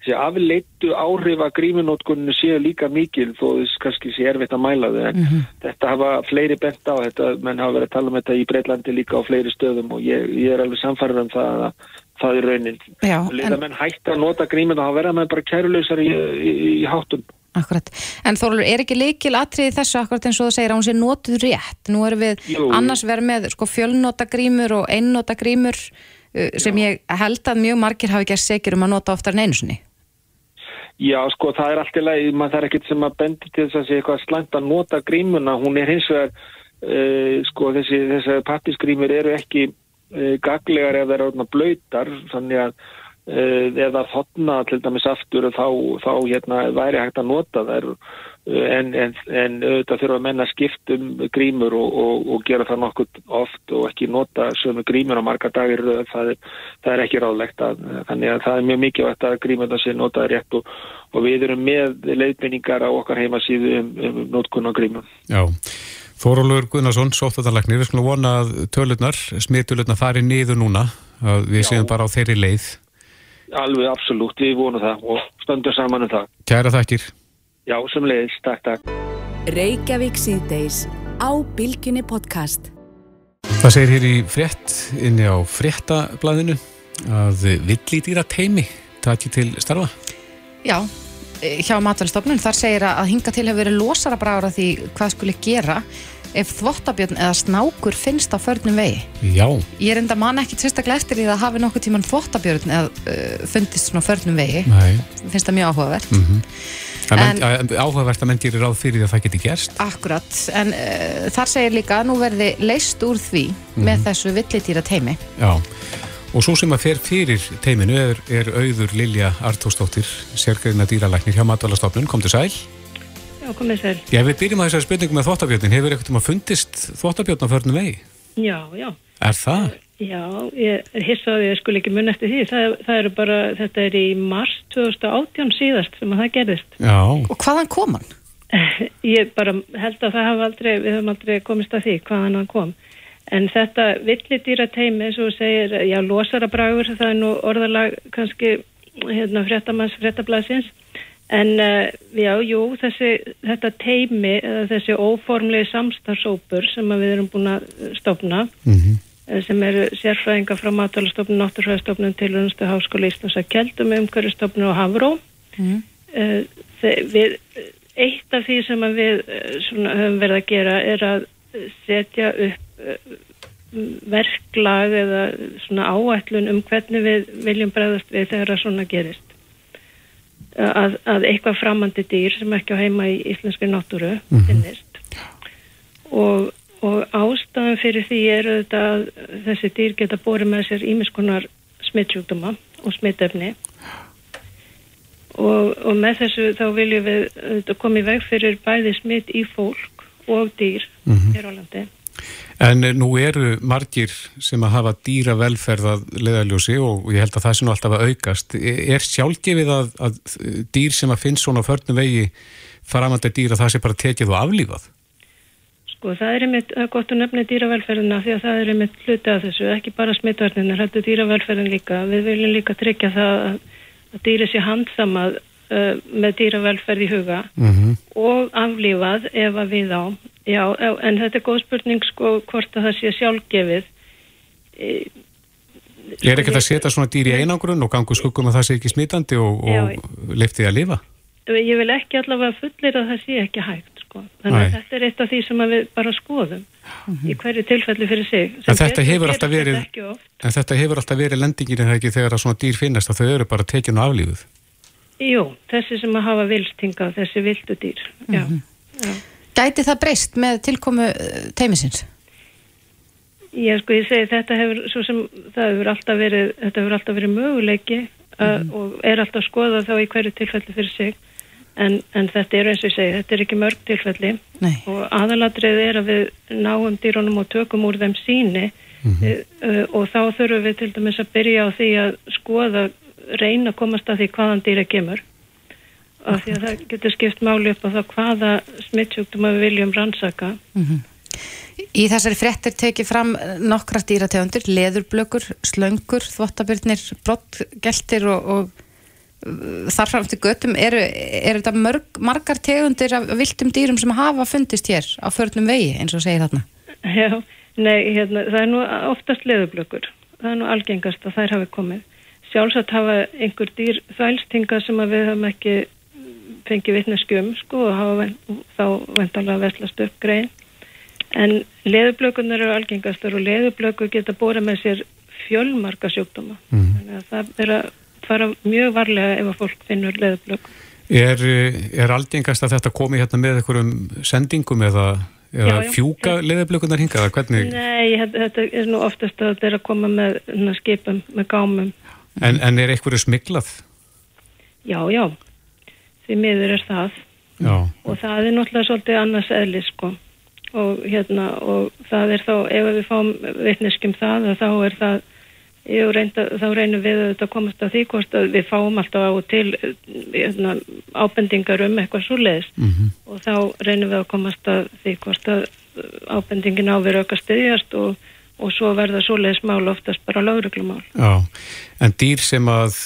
þessi afleittu áhrif að grímunótkuninu séu líka mikil þó þess kannski sé erfitt að mæla þau. En mm -hmm. þetta hafa fleiri bent á þetta menn hafa verið að tala um þetta í Breitlandi líka á fleiri stöðum og ég, ég er alveg samfarið um það að það er raunin. Leða en... menn hægt að nota grímun og hafa verið að menn bara kæruleysar í, í, í háttum Akkurat, en Þorlur, er ekki leikil atrið þessu akkurat eins og það segir að hún sé notuð rétt nú erum við Jú. annars verið með sko, fjölnota grímur og einnota grímur uh, sem Já. ég held að mjög margir hafi ekki að segja um að nota oftar en einu sinni Já, sko, það er alltaf leið, maður þarf ekkert sem að bendi til þess að segja eitthvað slæmt að nota grímuna, hún er hins vegar uh, sko, þessi, þessi pattisgrímur eru ekki uh, gaglegar ef það eru blöytar, þannig að eða þotna til dæmis aftur þá, þá hérna væri hægt að nota þær en, en, en auðvitað þurfa að menna skiptum grímur og, og, og gera það nokkuð oft og ekki nota sömu grímur á marga dagir það það er ekki ráðlegt að, þannig að það er mjög mikilvægt að grímurna sé notaði rétt og, og við erum með leiðbynningar á okkar heimasíðu um, um notkunn á grímum. Já. Þórólur Gunnarsson, sóttatalæknir, við skulum vona að tölurnar, smittulurnar fari niður núna, við séum bara á þeirri leið. Alveg, absolutt, við vonum það og stöndum saman um það. Kæra þakkir. Já, sem leiðis, takk, takk. Reykjavík síðdeis á Bilginni podcast. Það segir hér í frétt, inni á fréttablaðinu, að villítýra teimi taki til starfa. Já, hjá matvælstofnun, þar segir að hinga til hefur verið losara bráður að því hvað skuli gera ef þvottabjörn eða snákur finnst á förnum vegi. Já. Ég er enda mann ekkit sérstaklega eftir því að hafi nokkuð tíman þvottabjörn eða uh, fundist svona förnum vegi. Nei. Finnst það mjög áhugavert. Mm -hmm. En, en, áhugavert að menn gerir ráð fyrir því að það geti gerst. Akkurat, en uh, þar segir líka að nú verði leist úr því mm -hmm. með þessu villitýra teimi. Já. Og svo sem að fer fyrir teiminu er, er auður Lilja Artósdóttir, sérgreina dýralæknir hjá Matvælastofnun. Kom til sæl. Já, komið sæl. Já, við byrjum að þessari spurningu með þvóttabjörnin. Hefur eitthvað um að fundist þvóttabjörn á förnum vegi? Já, já. Er það? Já, ég hissaði að ég skul ekki mun eftir því. Það, það eru bara, þetta er í mars 2018 síðast sem að það gerðist. Já. Og hvaðan kom hann? Ég bara held að það hafa aldrei, við höfum aldrei komist að því hvaðan hann kom. En þetta villidýra teimi, eins og segir, já, losara bragur, það er nú orðalag kannski, hérna, fréttamanns, fréttablasins, en uh, já, jú, þessi, þetta teimi, þessi óformlegi samstarfsópur sem við erum búin að stofna, mm -hmm. sem eru sérfræðinga frá Matálastofnun, Náttúrfræðastofnun, Tilvunstu Háskóli Íslands að Kjeldum, Umhverjastofnun og Havró. Mm -hmm. uh, við, eitt af því sem við svona, höfum verið að gera er að setja upp verklag eða svona áætlun um hvernig við viljum bregðast við þegar það svona gerist að, að eitthvað framandi dýr sem ekki á heima í íslenski náttúru mm -hmm. finnist og, og ástæðan fyrir því er að þessi dýr geta bórið með sér ímiskonar smittsjúkduma og smittefni og, og með þessu þá viljum við auðvitað koma í veg fyrir bæði smitt í fólk og dýr hér á landi. En nú eru margir sem að hafa dýra velferð að leðaljósi og ég held að það nú alltaf að aukast. Er sjálfgefið að, að dýr sem að finnst svona förnum vegi faramandi dýr að það sé bara tekið og aflífað? Sko það er einmitt gott að nefna dýravelferðina því að það er einmitt hluti af þessu, ekki bara smittvarnir, þetta er dýravelferðin líka. Við viljum líka tryggja það að, dýri sé handsamað uh, með dýravelferð í huga Mm og aflífað ef að við á. Já, en þetta er góð spurning sko hvort að það sé sjálfgefið. E, Er ekkert að setja svona dýr í einangrun og gangu skuggum að það sé ekki smitandi og, og liftið að lifa? Ég vil ekki allavega fullir að það sé ekki hægt sko. Þannig að Nei. þetta er eitt af því sem að við bara skoðum í hverju tilfelli fyrir sig. En þetta verið, þetta oft. en þetta hefur alltaf verið lendingin en það ekki þegar að svona dýr finnast að þau eru bara tekin og aflífuð. Jú, þessi sem að hafa vilstinga, þessi vildu dýr. Já. já. Gæti það breyst með tilkomu eh, teymisins? Ég sko ég segi þetta hefur svo sem það hefur alltaf verið, þetta hefur alltaf verið möguleiki uh, og er alltaf skoðað þá í hverju tilfelli fyrir sig. En, en þetta er eins og ég segi, þetta er ekki mörg tilfelli. Nei. og aðalatrið er að við náum dýrunum og tökum úr þeim síni uh, og þá þurfum við til dæmis að byrja á því að skoða, reyna að komast að því hvaðan dýra kemur af því að það getur skipt máli upp á það hvaða smittsjúkdum við viljum rannsaka Í þessari fréttir tekið fram nokkra dýrategundir, leðurblökur, slöngur, þvottabyrnir, brottgeltir og, og uh, þar fram til göttum. Eru, eru þetta mörg, margar tegundir af viltum dýrum sem hafa fundist hér á förnum vegi, eins og segir þarna? Já, nei, hérna, það er nú oftast leðublökur. Það er nú algengast að þær hafi komið. Sjálfsagt hafa einhver dýr þvælstinga sem við höfum ekki fengið vitneskjum, sko, og hafa þá vendalega veslast upp grein. En leðublökunar eru algengastar og leðublökur geta bóra með sér fjölmarka sjúkdóma. Mhm. Þannig að það er að fara mjög varlega ef að fólk finnur leðublöku. Er, er aldengast að þetta komi hérna með einhverjum sendingum eða, eða Já, já. fjúka leðablökunar hingað? Hvernig, Nei, þetta er nú oftast að þetta er að koma með skipum, með gámum. en, en er einhverju smiglað? Já, já, því miður er það. Já, og það er náttúrulega svolítið annars eðli sko og hérna og það er þá ef við fáum vitneskjum það að þá er það reynda, þá reynum við að komast að því hvort að við fáum alltaf á til hérna, ábendingar um eitthvað svo leiðist Mhm. og þá reynum við að komast að því hvort að ábendingin á við auka styðjast og, og svo verða svo leiðis mál oftast bara lauruglumál. já. En dýr sem að,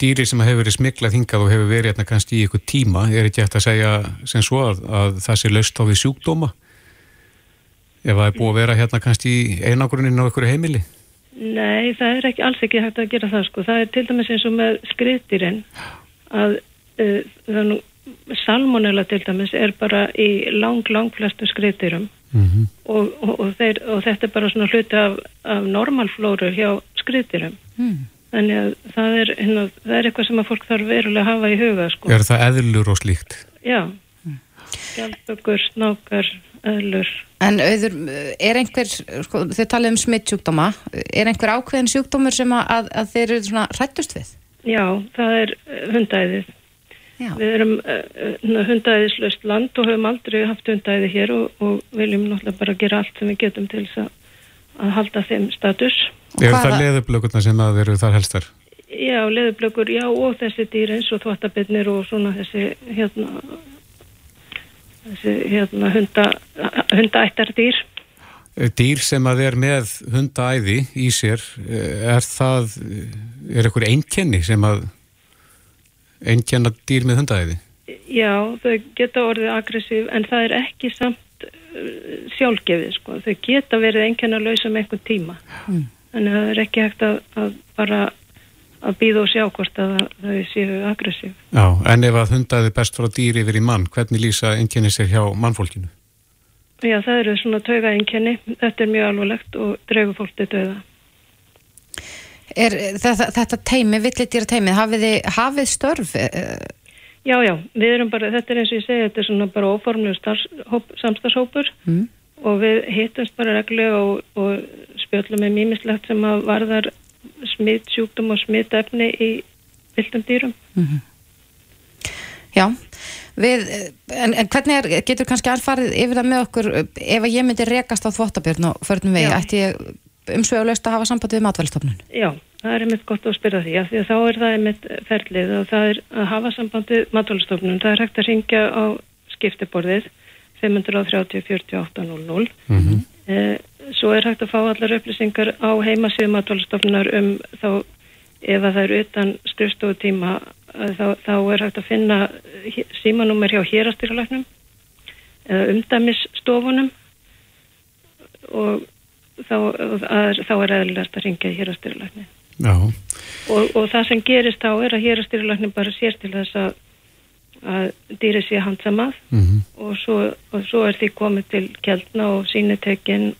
dýri sem að hefur verið smiglað hingað og hefur verið hérna kannski í ykkur tíma, er ekki hægt að segja sem svo að, að það sé laust á við sjúkdóma? Ef það er búið að vera hérna kannski í einangrunin á ykkur heimili? Nei, það er ekki alls ekki hægt að gera það sko. Það er til dæmis eins og með skriðdýrin að uh, salmonella til dæmis er bara í lang, lang flestu skriðdýrum Mm og, og, og, þeir, og þetta er bara svona hluti af, af normalflóru hjá skriðdýrum. Mm. Þannig að það er, hérna, það er eitthvað sem að fólk þarf verulega að hafa í huga sko. Er það eðlur og slíkt? Já, skjaldbökur, snákar, eðlur. En auður, er einhver, sko, þau talið um smittsjúkdóma, er einhver ákveðin sjúkdómur sem að, að, þeir eru svona hrættust við? Já, það er hundæðið. Já. Við erum uh, hundæðislaust land og höfum aldrei haft hundæði hér og, og viljum náttúrulega bara gera allt sem við getum til þess að, að halda þeim status. Er hvaða- það leðublökurnar sem að eru þar helstar? Já, leðublökur, já og þessi dýr eins og þvottabirnir og svona þessi hérna þessi hérna hunda hundaættardýr. Eh, Dýr sem að er með hundaæði í sér, eh, er það, eh, er einhver einkenni sem að einkenna dýr með hundaæði? Já, þau geta orðið aggressív en það er ekki samt uh, sjálfgefið sko. Þau geta verið einkenna lausa með einhvern tíma. Þannig að það er ekki hægt að, að bara að býða og sjá hvort að þau séu aggressív. Já, en ef að hundaæði best frá dýr yfir í mann, hvernig lýsa einkenni sér hjá mannfólkinu? Já, það eru svona tauga einkenni. Þetta er mjög alvarlegt og dregur fólk til döða. Er þetta, þetta teimi, villitýra teimið, hafið þið hafið störf? eh, Já, já, við erum bara, þetta er eins og ég segi, þetta er svona bara óformlegu samstagshópur Mm. og við hittumst bara reglulega og, og spjöllum með mýmislegt sem að varðar smitt sjúkdum og smitt efni í vildum dýrum. Mhm. Já, við, en, en hvernig er, getur kannski alfarið yfir það með okkur ef að ég myndi rekast á þvottabjörn og förnum vegi, ætti ég umsvegulegst að hafa samband við matvælstofnun? Já, það er einmitt gott að spyrja því, af því að þá er það einmitt ferlið og það er að hafa sambandið matvælstofnun. Það er hægt að ringja á skiptiborðið 530 48 00. Mhm. Eh, svo er hægt að fá allar upplýsingar á heimasíðu matvælstofnunar um þá ef að það er utan skrifstofutíma þá, þá er hægt að finna símanúmer hjá hérastýralæknum eða umdæmisstofunum og þá, þá er eðlilegast að ringja í hérastýralækni. Já, Og, og það sem gerist þá er að hérastýralækni bara sér til þess að, að dýri sé handsamað mhm, og svo, og svo er því komið til kjaldna og sínitekinn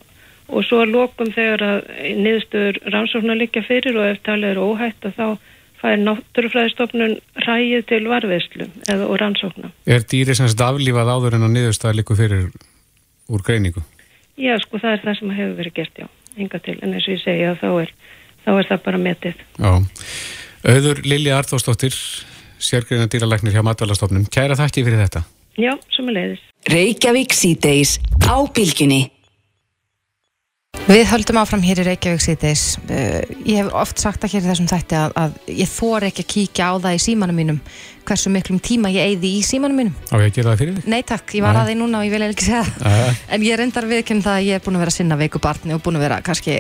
og svo lokum þegar að niðurstöður rannsóknar liggja fyrir og ef talið er óhætt að þá fær náttúrufræðistofnun ræðið til varveðslu og rannsókna. er dýri sem sagt aflífað áður en að niðurstaða likur fyrir úr greiningu? Já, sko það er það sem hefur verið gert, já, enga til, en eins og ég segja þá er, þá er það bara metið. Já. Auður Lilja Arþórsdóttir, sérgreina dýralæknir hjá Matvælastofnun. Kæra þakki fyrir þetta. Já, sem er leiðis. Reykjavík síðdeis á bylgjunni. Við höldum áfram hér í Reykjavík síðdeis. Uh, ég hef oft sagt það hér í þessum þætti að, að ég þor ekki að kíkja á það í símanum mínum hversu miklum tíma ég eyði í símanum mínum. Á ég að gera það fyrir þig? Nei takk, ég var Nei. að því núna og ég vil ekki segja það. En ég reyndar viðkynna það að ég er búin að vera sinna veiku barni og búin að vera kannski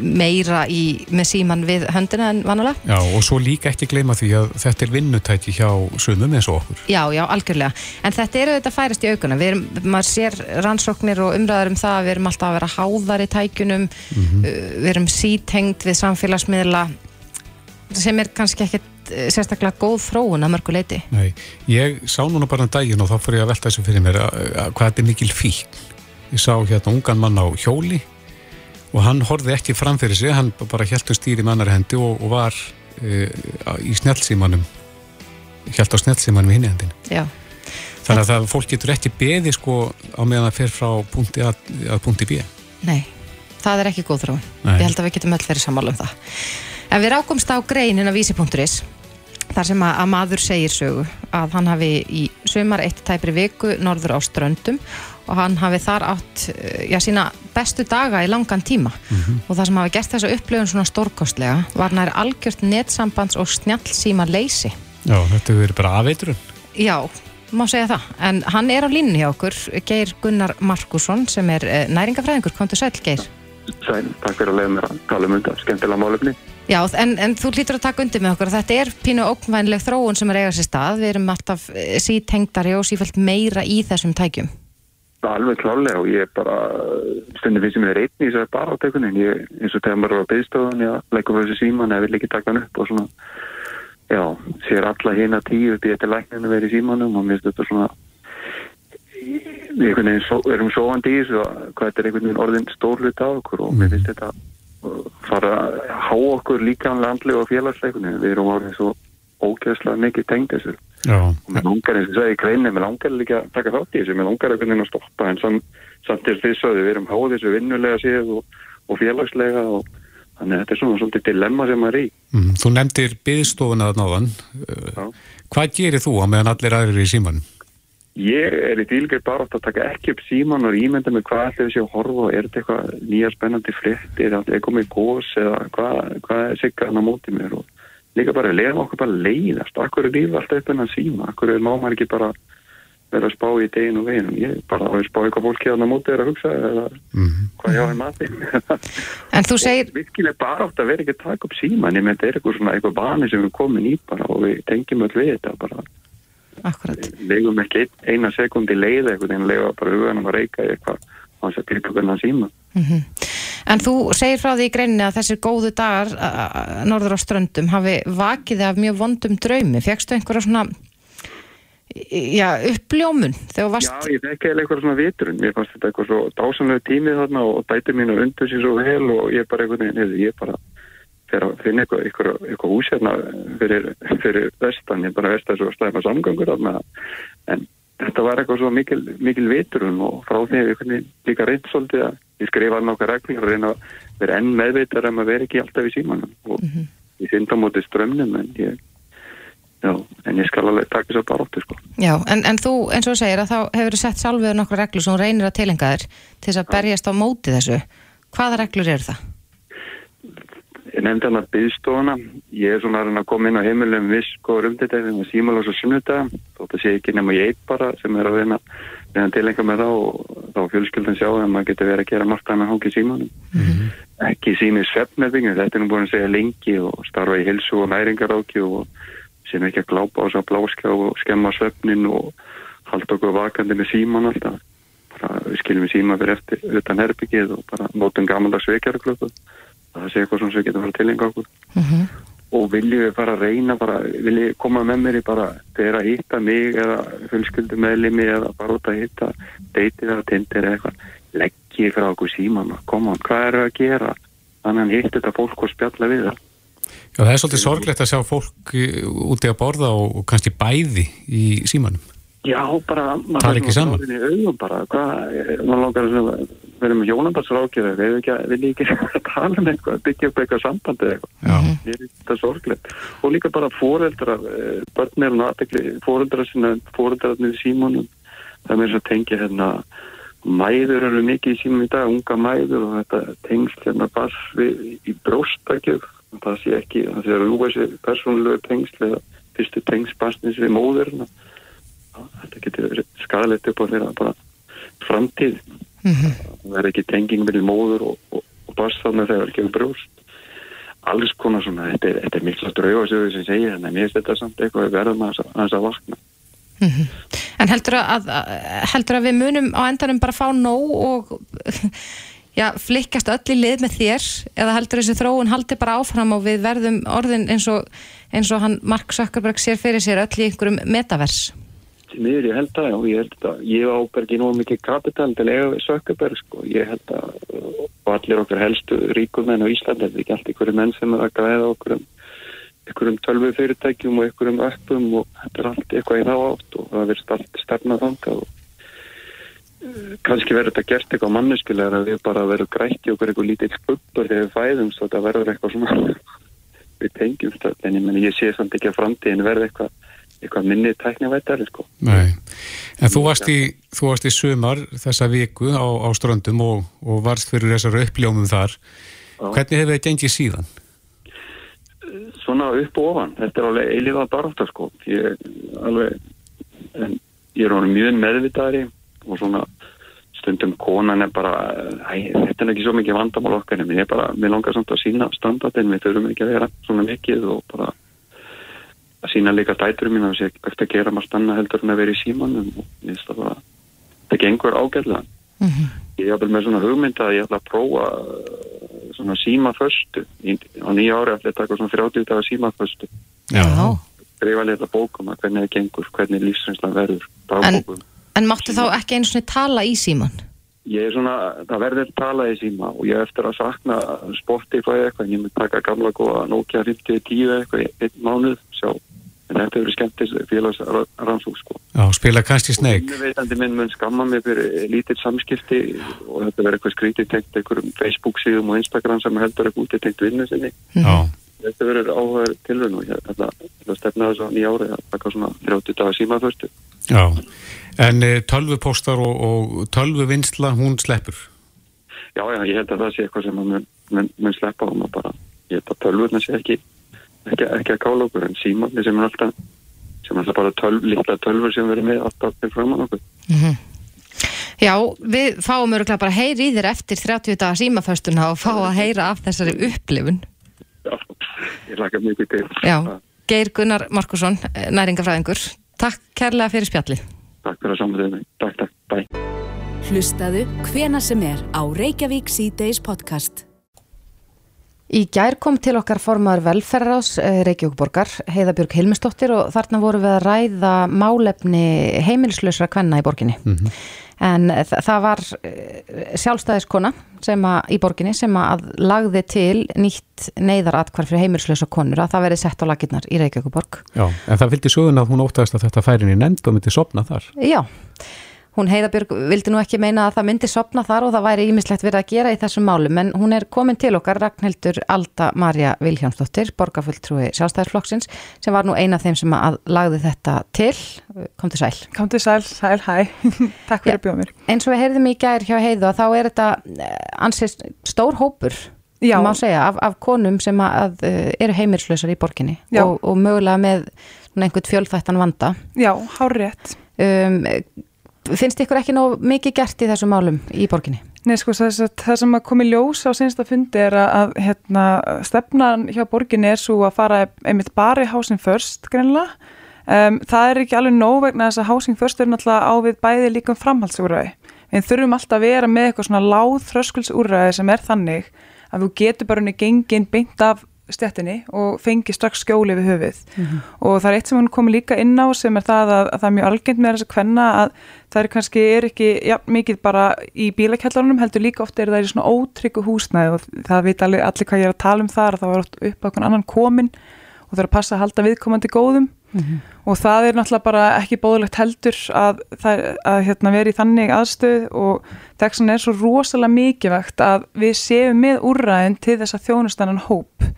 meira í, með síman við höndina en vanulega. Já, og svo líka ekki gleyma því að þetta er vinnutæki hjá sumum eins og okkur. Já, já, algjörlega. En þetta eru þetta færast í aukuna. Við erum, maður sér rannsóknir og umræður um það að við erum alltaf að vera háðar í tækjunum, Mhm. uh, við erum sítengd við samfélagsmiðla sem er kannski ekkert uh, sérstaklega góð þróun að mörgu leiti. Nei, ég sá núna bara um daginn og þá fór ég að velta þessu fyrir mér að, að hvað þetta er mikil fík. Ég sá hérna ungan mann á hjóli og hann horfði ekki fram fyrir sig, hann bara hjælt um stýri með annari hendi og, og var e, í snjálfsímanum, hjælt á snjálfsímanum í hinni hendin. Já, Þannig að það, fólk getur ekki beði sko á meðan það fer frá punkti A að punkti B. nei, það er ekki góð þróun. Nei. Ég held að við getum öll verið sammála um það. En við rákumst á greinin af vísi.is þar sem að, að maður segir sögu að hann hafi í sumar eitt tæpri viku norður á ströndum og hann hafi þar átt eh, já, sína bestu daga í langan tíma og það sem hafi gert þessa upplifun svona stórkostlega var nær algjört netsambands og snjallsíma leysi. Já, þetta hefur verið bara afeiturinn. Já, má segja það. En hann er á línni hjá okkur, Geir Gunnar Markusson sem er eh, næringafræðingur. Komdu sæl, Geir. Sæl, takk fyrir að leiða mér að tala um þetta skemmtilega málefni. Já, en, en þú lítur að taka undir með okkur. Þetta er pínu óknvænleg þróun sem er eiga sér stað. Við erum alltaf eh, sítengdari og sífælt meira í þessum tækjum. Alveg klálega og ég er bara stundin finnst ég mér einn í þessari baráteikunin ég, eins og þegar maður er á byggstofun ég leggur fyrir þessu síman eða vil ekki taka hann upp og svona já, sér alla hérna tíu upp í þetta lækninu verið símanum og mér finnst þetta svona við erum sóandi í þessu og hvað þetta er einhvern veginn orðin stór hlut af okkur og mér finnst þetta fara að há okkur líkanlega andlega og félagsleikunni við erum orðin svo ógeðslega mikið tengd þessu og mér langar eins og sagði í greinni, mér langar líka að taka þátt í þessu, mér langar að stoppa en samt, samt til þess að við erum háð þessu vinnulega séð og, og félagslega og þannig að þetta er svona svolítið dilemma sem maður er í. mm, þú nefndir byðstofuna að náðan. Já. Hvað gerir þú á meðan allir aðrir í símanum? Ég er í dílgir bara átt að taka ekki upp síman og ímynda mig hvað ætlaði sé að horfa og er þetta eitthvað nýja spennandi frétt er þetta komið gós eða hvað, hvað er siggaðan á móti mér? Og líka bara leiðum okkur bara leiðast. Akkur er lífið alltaf upp en að síma? Akkur er má maður ekki bara vera að spá í degin og veginn ég bara á að spá eitthvað fólki að móti er að hugsa eða Mm hvað ég á í mati. En þú segir, virkilega bara átt að vera ekki að taka upp síman ég menn þetta er eitthvað akkurat, legum ekki ein, eina sekundi leið eitthvað en lega bara huganum að reyka eitthvað. Á þess að gripa hvernig síma en þú segir frá því í greininni að þessir góðu dagar norður á ströndum hafi vakið af mjög vondum draumi. Fekstu einhverja svona, já, uppljómun þegar varst... Já, ég þekki eða eitthvað svona vitrun. Mér fannst þetta eitthvað svo dásanlega tímið þarna og dæti mín að undur sér svo vel og ég bara eitthvað neður, ég bara fer að finna eitthvað, eitthvað, eitthvað hús hérna fyrir, fyrir vestan, ég bara veist að svo slæma samgangur en þetta var eitthvað svo mikil, mikil vitrun og frá því að ég líka reynd svolítið að ég skrifa nokkar reglur og reyna að vera enn meðveitar um að vera ekki alltaf í símanum og ég synda á móti strömmnum en ég já, en ég skal alveg taka þess að bara áttu sko. Já, en, en þú, eins og segir að þá hefur sett sjálfur nokkra reglur sem reynir að tilenga þér til þess að berjast á móti þessu. Hvaða reglur eru það? Nefndi hann að byggstofuna, ég er svona að koma inn á heimilum viss góður umdætið með símalás og sunnudag, þótt að sé ekki nema ég eitt bara sem er að reyna tilenga með þá og þá fjölskyldan sjá að maður getur verið að gera margt annað hangi símanum. Ekki sími svefnmeðbyggjum, þetta er nú búin að segja lengi og starfa í hilsu og næringaráki og sem ekki að glápa á þess að bláskjá og skemma svefnin og halda okkur vakandi með síman alltaf. Bara, við skiljum síma fyrir eftir utan herbyggið og bara nótum gamaldags vekjarklöpu. Það sé eitthvað sem við getum að fara til enga okkur. Og viljum við bara reyna, bara, viljum við koma með mér í bara þegar að hitta mig eða fjölskyldu meðlimi eða bara út að hitta deytið eða tindir eða eitthvað. Leggji frá okkur síman og koma, hvað eru að gera? Þannig að hitt þetta fólk og spjalla við það. Já, það er svolítið sorglegt að sjá fólk eh, úti að borða og, og kannski bæði í símanum. Já, bara... maður Tala er ekki saman. orðinn í augum bara, hvað, maður langar að vera með hjónandarsrákjöðu, við ekki, vil ekki að tala um eitthvað, byggja upp eitthvað sambandi eða eitthvað. Já. Mér er þetta sorglegt. Og líka bara fóreldrar, eh, börn er hún aðtekli, fóreldrar sinna, fóreldrarnir í símanum, það er mér svo að tengja hérna, mæður eru mikið í símanum í dag, unga mæður og þetta tengsl hérna bass við, í bróstakjöf, það sé ekki, það sé að rúa sér persónulegu tengsl eða fyrstu tengsl bassnis við móðurna þetta getur skadalegt upp á þeirra bara framtíð. Það er ekki tenging með móður og, og, og barstafna þegar það er ekki brjóst. Alls konar svona, þetta er, þetta er mikla draugasögur sem þannig að mér finnst þetta samt eitthvað verðum að, að, að vakna. En heldur að, að, heldur að við munum á endanum bara fá nóg og já, flikkast öll í lið með þér? Eða heldur þessi þróun haldi bara áfram og við verðum orðin eins og, eins og hann Mark Zuckerberg sér fyrir sér öll í einhverjum metavers sem yfir ég held að, já, ég held að ég áber ekki nóg mikið kapital til eiga við Sökkaberg, sko, ég held að og allir okkar helstu ríkumenn á Íslandi, þetta er ekki allt ykkur menn sem er að græða okkur um ykkur um tölvu fyrirtækjum og ykkur um öppum og þetta er allt eitthvað í þá átt og það verðist allt stefnað þangað og eh, kannski verður þetta gert eitthvað manneskulegar að við bara verðum grætti okkur eitthvað lítið skubbur þegar við fæðumst og þetta verður eitthvað svona við tengjumst öll, en ég, meni, ég sé samt ekki að framtíðin verði eitthvað eitthvað minni tæknivættari sko. Nei. En þú varst í, þú varst í sumar þessa viku á, á ströndum og, og varst fyrir þessar uppljómum þar. Hvernig hefur það gengið síðan? Svona upp og ofan, þetta er alveg eilíða barátta sko. Ég, alveg, en ég er alveg mjög meðvitaðri og svona stundum konan er bara, æ, þetta er ekki svo mikið vandamál okkar en ég er bara, mér langar samt að sína standardin, við þurfum ekki að vera svona mikið og bara að sína líka dæturum mín að sé eftir að gera margt annað heldur en að vera í símanum og ég veist að það, það gengur ágæðlega. Ég er alveg með svona hugmynd að ég ætla að prófa uh, svona símaföstu á nýja ári ætla ég að taka svona 30 dagar símaföstu Já. skrifa litla bókum að hvernig það gengur hvernig lífsreynslan verður en, dagbókum. en máttu þá ekki einu svona tala í síman Ég er svona, það verður talað í síma og ég eftir að sakna Spotify eitthvað, en ég mun taka gamla góða Nokia 5010 eitthvað einn mánuð, sjá, en þetta hefur skemmtist félagsrannsók sko. Já, spila kannski sneik. Innuveitandi minn mun skamma mig fyrir lítill samskipti og þetta verður eitthvað skrítið tengt einhverjum Facebook síðum og Instagram sem heldur eitthvað út tengt vinnu sinni. Já. Þetta verður áhugaður tilvun og ég ætla ætla að stefna þessu á nýja ári að taka svona 30 dagar símaförstu. Já. En e, tölvupóstar og, og tölvuvinnsla, hún sleppur. Já, já, ég held að það sé eitthvað sem að mun, mun, mun sleppa og maður bara, ég held að tölvurna sé ekki, ekki, ekki að kála okkur en símanni sem er alltaf, sem er alltaf bara tölv, líkla tölvur sem verður með alltaf til framann okkur. Já, við fáum örgulega bara heyri í þér eftir 30 daga símaföstuna og fá að heyra af þessari upplifun ég laka mikið til. Já, Geir Gunnar Markusson, næringafræðingur Takk kærlega fyrir spjallið Takk fyrir að samfæðið mig. Takk, takk, bæ. Hlustaðu hvena sem er á Reykjavík C-Days podcast. Í gær kom til okkar formaður velferðarás Reykjavíkborgar, Heiðabjörg Hilmisdóttir og þarna voru við að ræða málefni heimilislausra kvenna í borginni. En þa það var eh, sjálfstæðiskona sem að, í borginni sem að lagði til nýtt neyðaratkvar fyrir heimilislausa konur að það verið sett á laginnar í Reykjavíkborg. Já, en það fylgdi söguna að hún óttast að þetta færin í nefnd og myndi sopna þar. Já, hún Heiðabjörg vildi nú ekki meina að það myndi sopna þar og það væri ímislegt verið að gera í þessum málum en hún er komin til okkar Ragnhildur Alda Marja Vilhjámsdóttir borgarfulltrúi sjálfstæðarflokksins sem var nú eina af þeim sem að lagði þetta til. Kom til sæl. Kom til sæl, sæl, hæ, takk fyrir að bjóða mér. eins og við heyrðum í gær hjá Heiðu og þá er þetta eh, ansið stór hópur segja, af, af konum sem að, að eh, eru heimilslausar í borginni og, og mögulega með einhvern fjölþættan vanda. Já, hár rétt um, finnst ykkur ekki nóg mikið gert í þessum málum í borginni? Nei sko þess að það sem að komi ljós á sensta fundi er að, að hérna, stefnan hjá borginni er svo að fara einmitt bara í housing first greinlega. Um, það er ekki alveg nóg vegna þess að housing first er náttúrulega á við bæði líkum framhaldsúræði. Við þurfum alltaf að vera með eitthvað svona láð þröskulsúræði sem er þannig að þú getur bara unni gengin beint af stjættinni og fengi strax skjóli við höfuð mm -hmm. og það er eitt sem hún komi líka inn á sem er það að, að það er mjög algengt með þess að hvenna að það er kannski er ekki ja, mikið bara í bílakjallarunum heldur líka ofta er það í svona ótryggu húsnæði og það veit allir, allir hvað ég er að tala um þar að það var upp á okkur annan komin og það er að passa að halda viðkomandi góðum mm -hmm. og það er náttúrulega bara ekki bóðilegt heldur að, að, að hérna, vera í þannig aðstöð og það er svo rosalega mikilvægt að við séum með úrræðin til þess að þjónustannan hóp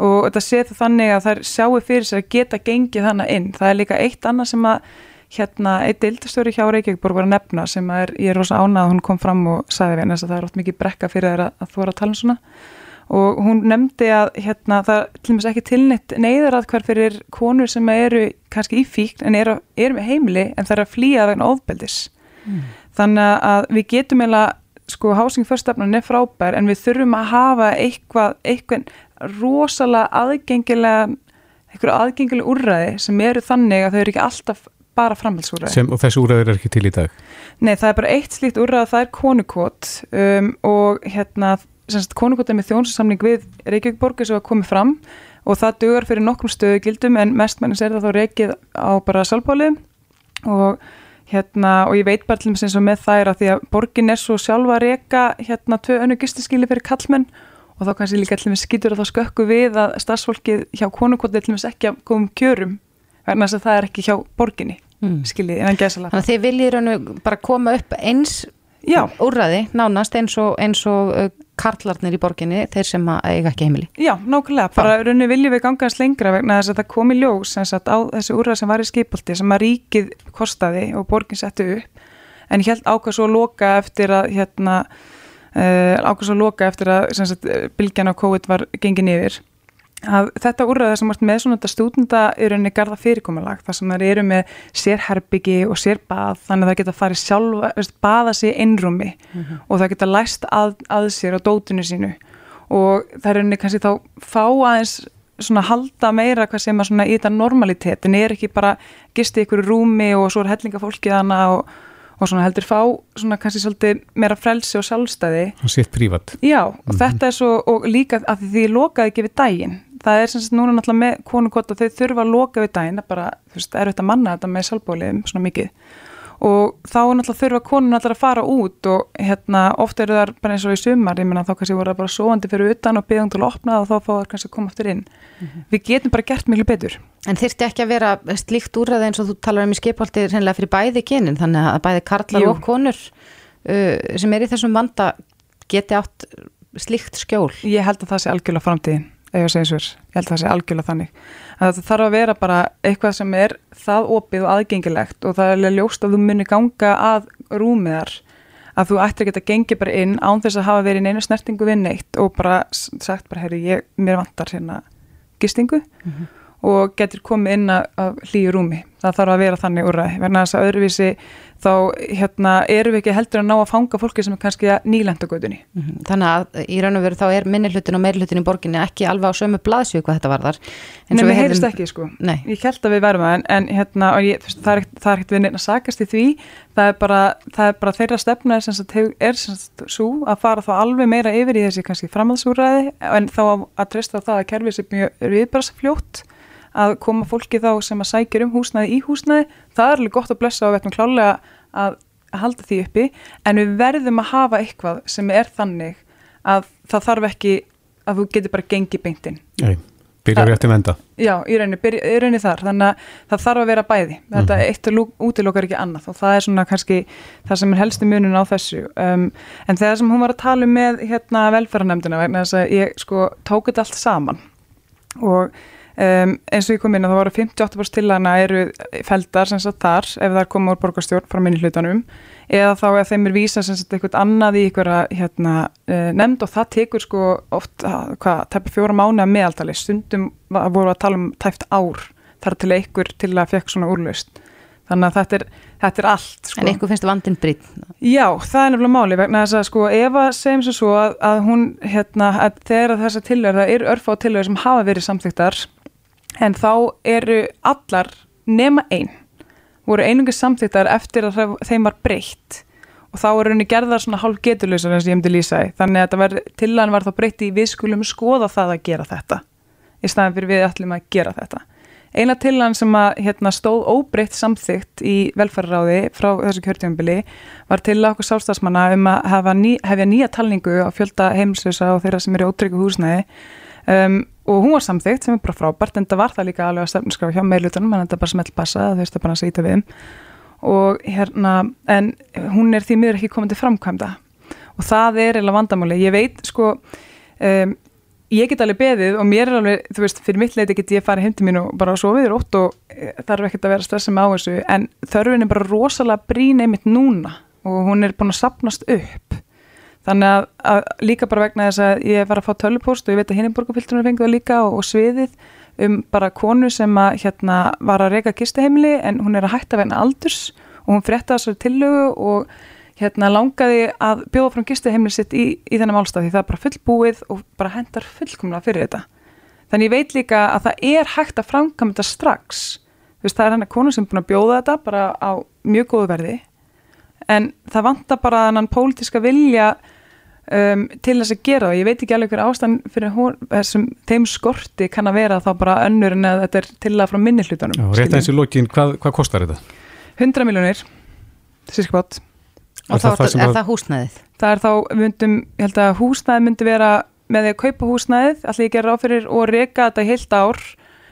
og þetta það þannig að það sjáu fyrir sér að geta gengið þannig inn. Það er líka eitt annað sem að hérna, eitt eildastöru hjá Reykjavík bara að nefna sem að er, ég er rosa ánað að hún kom fram og sagði við henni að það er oft mikið brekka fyrir þeirra að þú er að tala um svona og hún nefndi að hérna, það til og meins ekki tilnitt neyðar að hver fyrir konur sem eru kannski í fíkn en eru, eru með heimili en það er að flýja vegna ofbeldis mm. þannig að við getum eða sko stefnan er frábær en við þurfum að hafa eitthvað, eitthvað rosalega aðgengilega eitthvað aðgengilega úrræði sem eru þannig að þau eru ekki alltaf bara framhaldsúræði. Og þessu úrræði er ekki til í dag? Nei, það er bara eitt slíkt úrræði það er konukot um, og hérna, konukot er með þjónsinsamling við Reykjavík borgar sem var komið fram og það dugar fyrir nokkrum stöðu gildum en mestmennins er það þá reykið á bara salbólið og hérna og ég veit bara til og með, með þær að því að borgin er svo sjálfa að reyka hérna tvö önnu gistiskili fyrir kallmenn og þá kannski líka allir með skýtur að þá skökku við að starfsfólkið hjá konukoti allir með ekki að góðum kjörum verðan þess að það er ekki hjá borginni mm. skiljið innan gesalega. Þannig að þið og bara koma upp eins Já. úrraði nánast eins og, eins og uh, karlarnir í borginni, þeir sem eiga ekki heimili. Já, nákvæmlega, bara raun og viljið við gangast lengra vegna þess að það komi ljós sagt, á þessu úrrað sem var í skipolti sem að ríkið kostaði og borgin settu upp en ég held ákvað svo að loka eftir að hérna ákvæmst að loka eftir að sagt, bylgjan á COVID var gengið niður að þetta úrraða sem vart með svona þetta stúdenda í rauninni garda fyrirkomalag þar sem það eru með sérherbyggi og sérbað þannig að það geta farið veist, baða sér innrumi mm -hmm. og það geta læst að, að sér á dótinu sínu og það er rauninni kannski þá fá aðeins svona halda meira hvað sem er svona í þetta normalitet en er ekki bara gisti ykkur rúmi og svo er hellinga fólkið hana og og svona heldur fá svona kannski svolítið meira frelsi og sjálfstæði. Og sitt prívat. Já og mm -hmm. þetta er svo og líka að því lokaði ekki við daginn. Það er sem sagt núna náttúrulega með konukott og þau þurfa að loka við daginn. Bara þú veist er þetta manna þetta með sjálfbóliðum svona mikið og þá er náttúrulega þurfa konun náttúrulega að fara út og hérna ofta eru það bara eins og í sumar ég menna þá kannski voru það bara sovandi fyrir utan og byggðum til að opna og þá fá það kannski að koma aftur inn. Mm -hmm. við getum bara gert miklu betur. En þyrsti ekki að vera slíkt úrraði eins og þú talar um í skiphaldi reynilega fyrir bæði genin þannig að bæði karlar Jú. og konur uh, sem er í þessum vanda geti átt slíkt skjól? Ég held að það sé algjörlega framtíðin eða seginsver, ég held að það sé algjörlega þannig það þarf að vera bara eitthvað sem er það opið og aðgengilegt og það er ljóst að þú munir ganga að rúmiðar að þú ættir að geta gengið bara inn án þess að hafa verið í einu snertingu við neitt og bara sagt bara, herri, ég, mér vantar hérna gistingu. Mm -hmm og getur komið inn að hlýju rúmi. Það þarf að vera þannig úrræði. Verna þess að öðruvísi þá hérna, erum við ekki heldur að ná að fanga fólki sem er kannski nýlenda gödunni. Mm -hmm. Þannig að í raun og veru þá er minnilhutin og meirlutin í borginni ekki alveg á sömu blaðsvíu hvað þetta varðar. Nei, mér heyrist ekki sko. Nei. Ég held að við verðum að en, en hérna, ég, það er ekkert við neina sakast í því. Það er bara, það er bara þeirra stefna er, sagt, er sagt, svo að fara þá alveg meira yfir í þessi kannski framhaldsúræði en þá að treysta á það að kerfið sem er viðbarsfljótt að koma fólki þá sem að sækja um húsnæði í húsnæði, það er alveg gott að blessa og við ætlum klálega að halda því uppi en við verðum að hafa eitthvað sem er þannig að það þarf ekki að þú getur bara gengið beintinn. Nei, Byrja rétt um enda. Já, í rauninni, byrja, í rauninni þar, þannig að það þarf að vera bæði. Þetta Mhm. eitt útilokar ekki annað og það er svona kannski það sem er helsti munun á þessu. Um, en þegar sem hún var að tala um með hérna velferðarnemdina vegna þess að ég sko tók þetta allt saman og um, eins og ég kom inn að það voru 58% tilhana eru feldar sem sagt þar ef það er koma úr borgarstjórn frá minni hlutanum eða þá ef þeim er vísa sem sagt eitthvað annað í einhverja hérna uh, nefnd og það tekur sko oft, hvað, tæpa fjóra mánu að meðaltali, stundum voru að tala um tæft ár þar til einhver til að fekk svona úrlaust þannig að þetta er, þetta er allt sko. En eitthvað finnst vandinn brýtt. Já, það er nefnilega máli vegna þess að sko ef að segjum svo svo að, að hún hérna, að þegar að þessa tillögur, það eru örfá tillögur sem hafa verið samþyktar en þá eru allar nema einn voru einungi samþyktar eftir að þeim var breytt. Og þá eru henni gerðar svona hálf geturlausar eins og ég hefndi lýsa í þannig að tillagan var þá breytt í við skulum skoða það að gera þetta í staðan fyrir við ætlum að gera þetta. Eina tillagan sem að hérna, stóð óbreytt samþygt í velferðaráði frá þessu kjörtjónbili var til okkur sálstafsmanna um að ný, hefja nýja talningu á fjölda heimslösa og þeirra sem eru ótryggu húsnæði um, og hún var samþygt sem er bara frábært en það var það líka alveg að stefnuskrafa hjá meirlutunum en þetta bara smelt passa það þurfti bara að sýta við og hérna en hún er því miður ekki komin til framkvæmda. Og það er eða vandamáli ég veit sko um, ég get alveg beðið og mér er alveg, þú veist, fyrir mitt leiti get ég farið heim til mín og bara sofið rótt og eh, þarf ekkert að vera stressað með á þessu en þörfin er bara rosalega brín einmitt núna og hún er búin að sapnast upp þannig að, að líka bara vegna þess að ég var að fá tölupóst og ég veit að hinniborgarfiltunum fengið það líka og, og sviðið um bara konu sem að hérna var að reyka kistaheimili en hún er að hætta vegna aldurs og hún frétta þessari tillögu og hérna langaði að bjóða frá gistuheimli sitt í, í þennan málstað því það er bara fullbúið og bara hendar fullkomlega fyrir þetta. Þannig ég veit líka að það er hægt að framkama þetta strax. Veist, það er hann að konu sem er búin að bjóða þetta bara á mjög góðu verði en það vantar bara þannan pólitiska vilja um, til þess að gera það. Ég veit ekki alveg hver ástand fyrir hún, þessum þeim skorti kann að vera þá bara önnur en að þetta er til að frá minni hlutunum. Já, rétt eins í lokin, hvað, hvað kostar þetta? 100 miljónir, sirkvátt. Og er, er það húsnæðið? Það er þá, við myndum, ég held að húsnæðið myndi vera með því að kaupa húsnæðið, allir ég gera áfyrir og reyka þetta heilt ár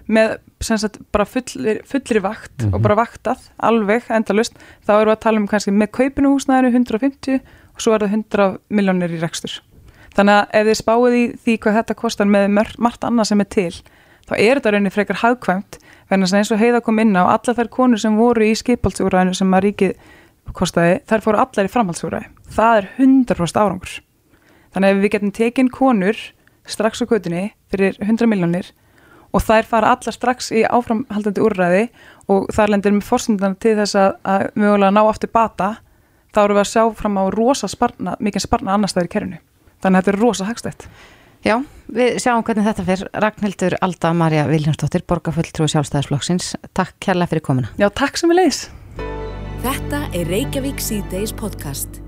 með sagt bara fullir, fullir vakt Mhm. og bara vaktað alveg endalust, þá erum við að tala um kannski með kaupinu húsnæðinu 150 og svo er það 100 miljónir í rekstur. Þannig að ef þið spáið í því hvað þetta kostar með mörg, margt annað sem er til, þá er þetta rauninni frekar hagkvæmt, þannig að eins og heiða kom inn á alla þær konur sem voru í skipaldsúræðinu sem að ríkið kostaði, þær fóru allar í framhaldsúræði. Það er 100% árangur. Þannig að ef við getum tekinn konur strax á kvötunni fyrir 100 miljónir og þær fara allar strax í áframhaldandi úrræði og þar lendir með fórsendana til þess að, að mögulega ná aftur bata, þá eru við að sjá fram á rosa sparna, mikið sparna annar staðir í kerfinu. Þannig að þetta er rosa hagstætt. Já, við sjáum hvernig þetta fyrir Ragnhildur Alda Marja Viljánsdóttir, borgarfulltrúi sjálfstæðisflokksins. Takk kærlega fyrir komuna. Já, takk sem við leiðis. Þetta er Reykjavík C-Days podcast.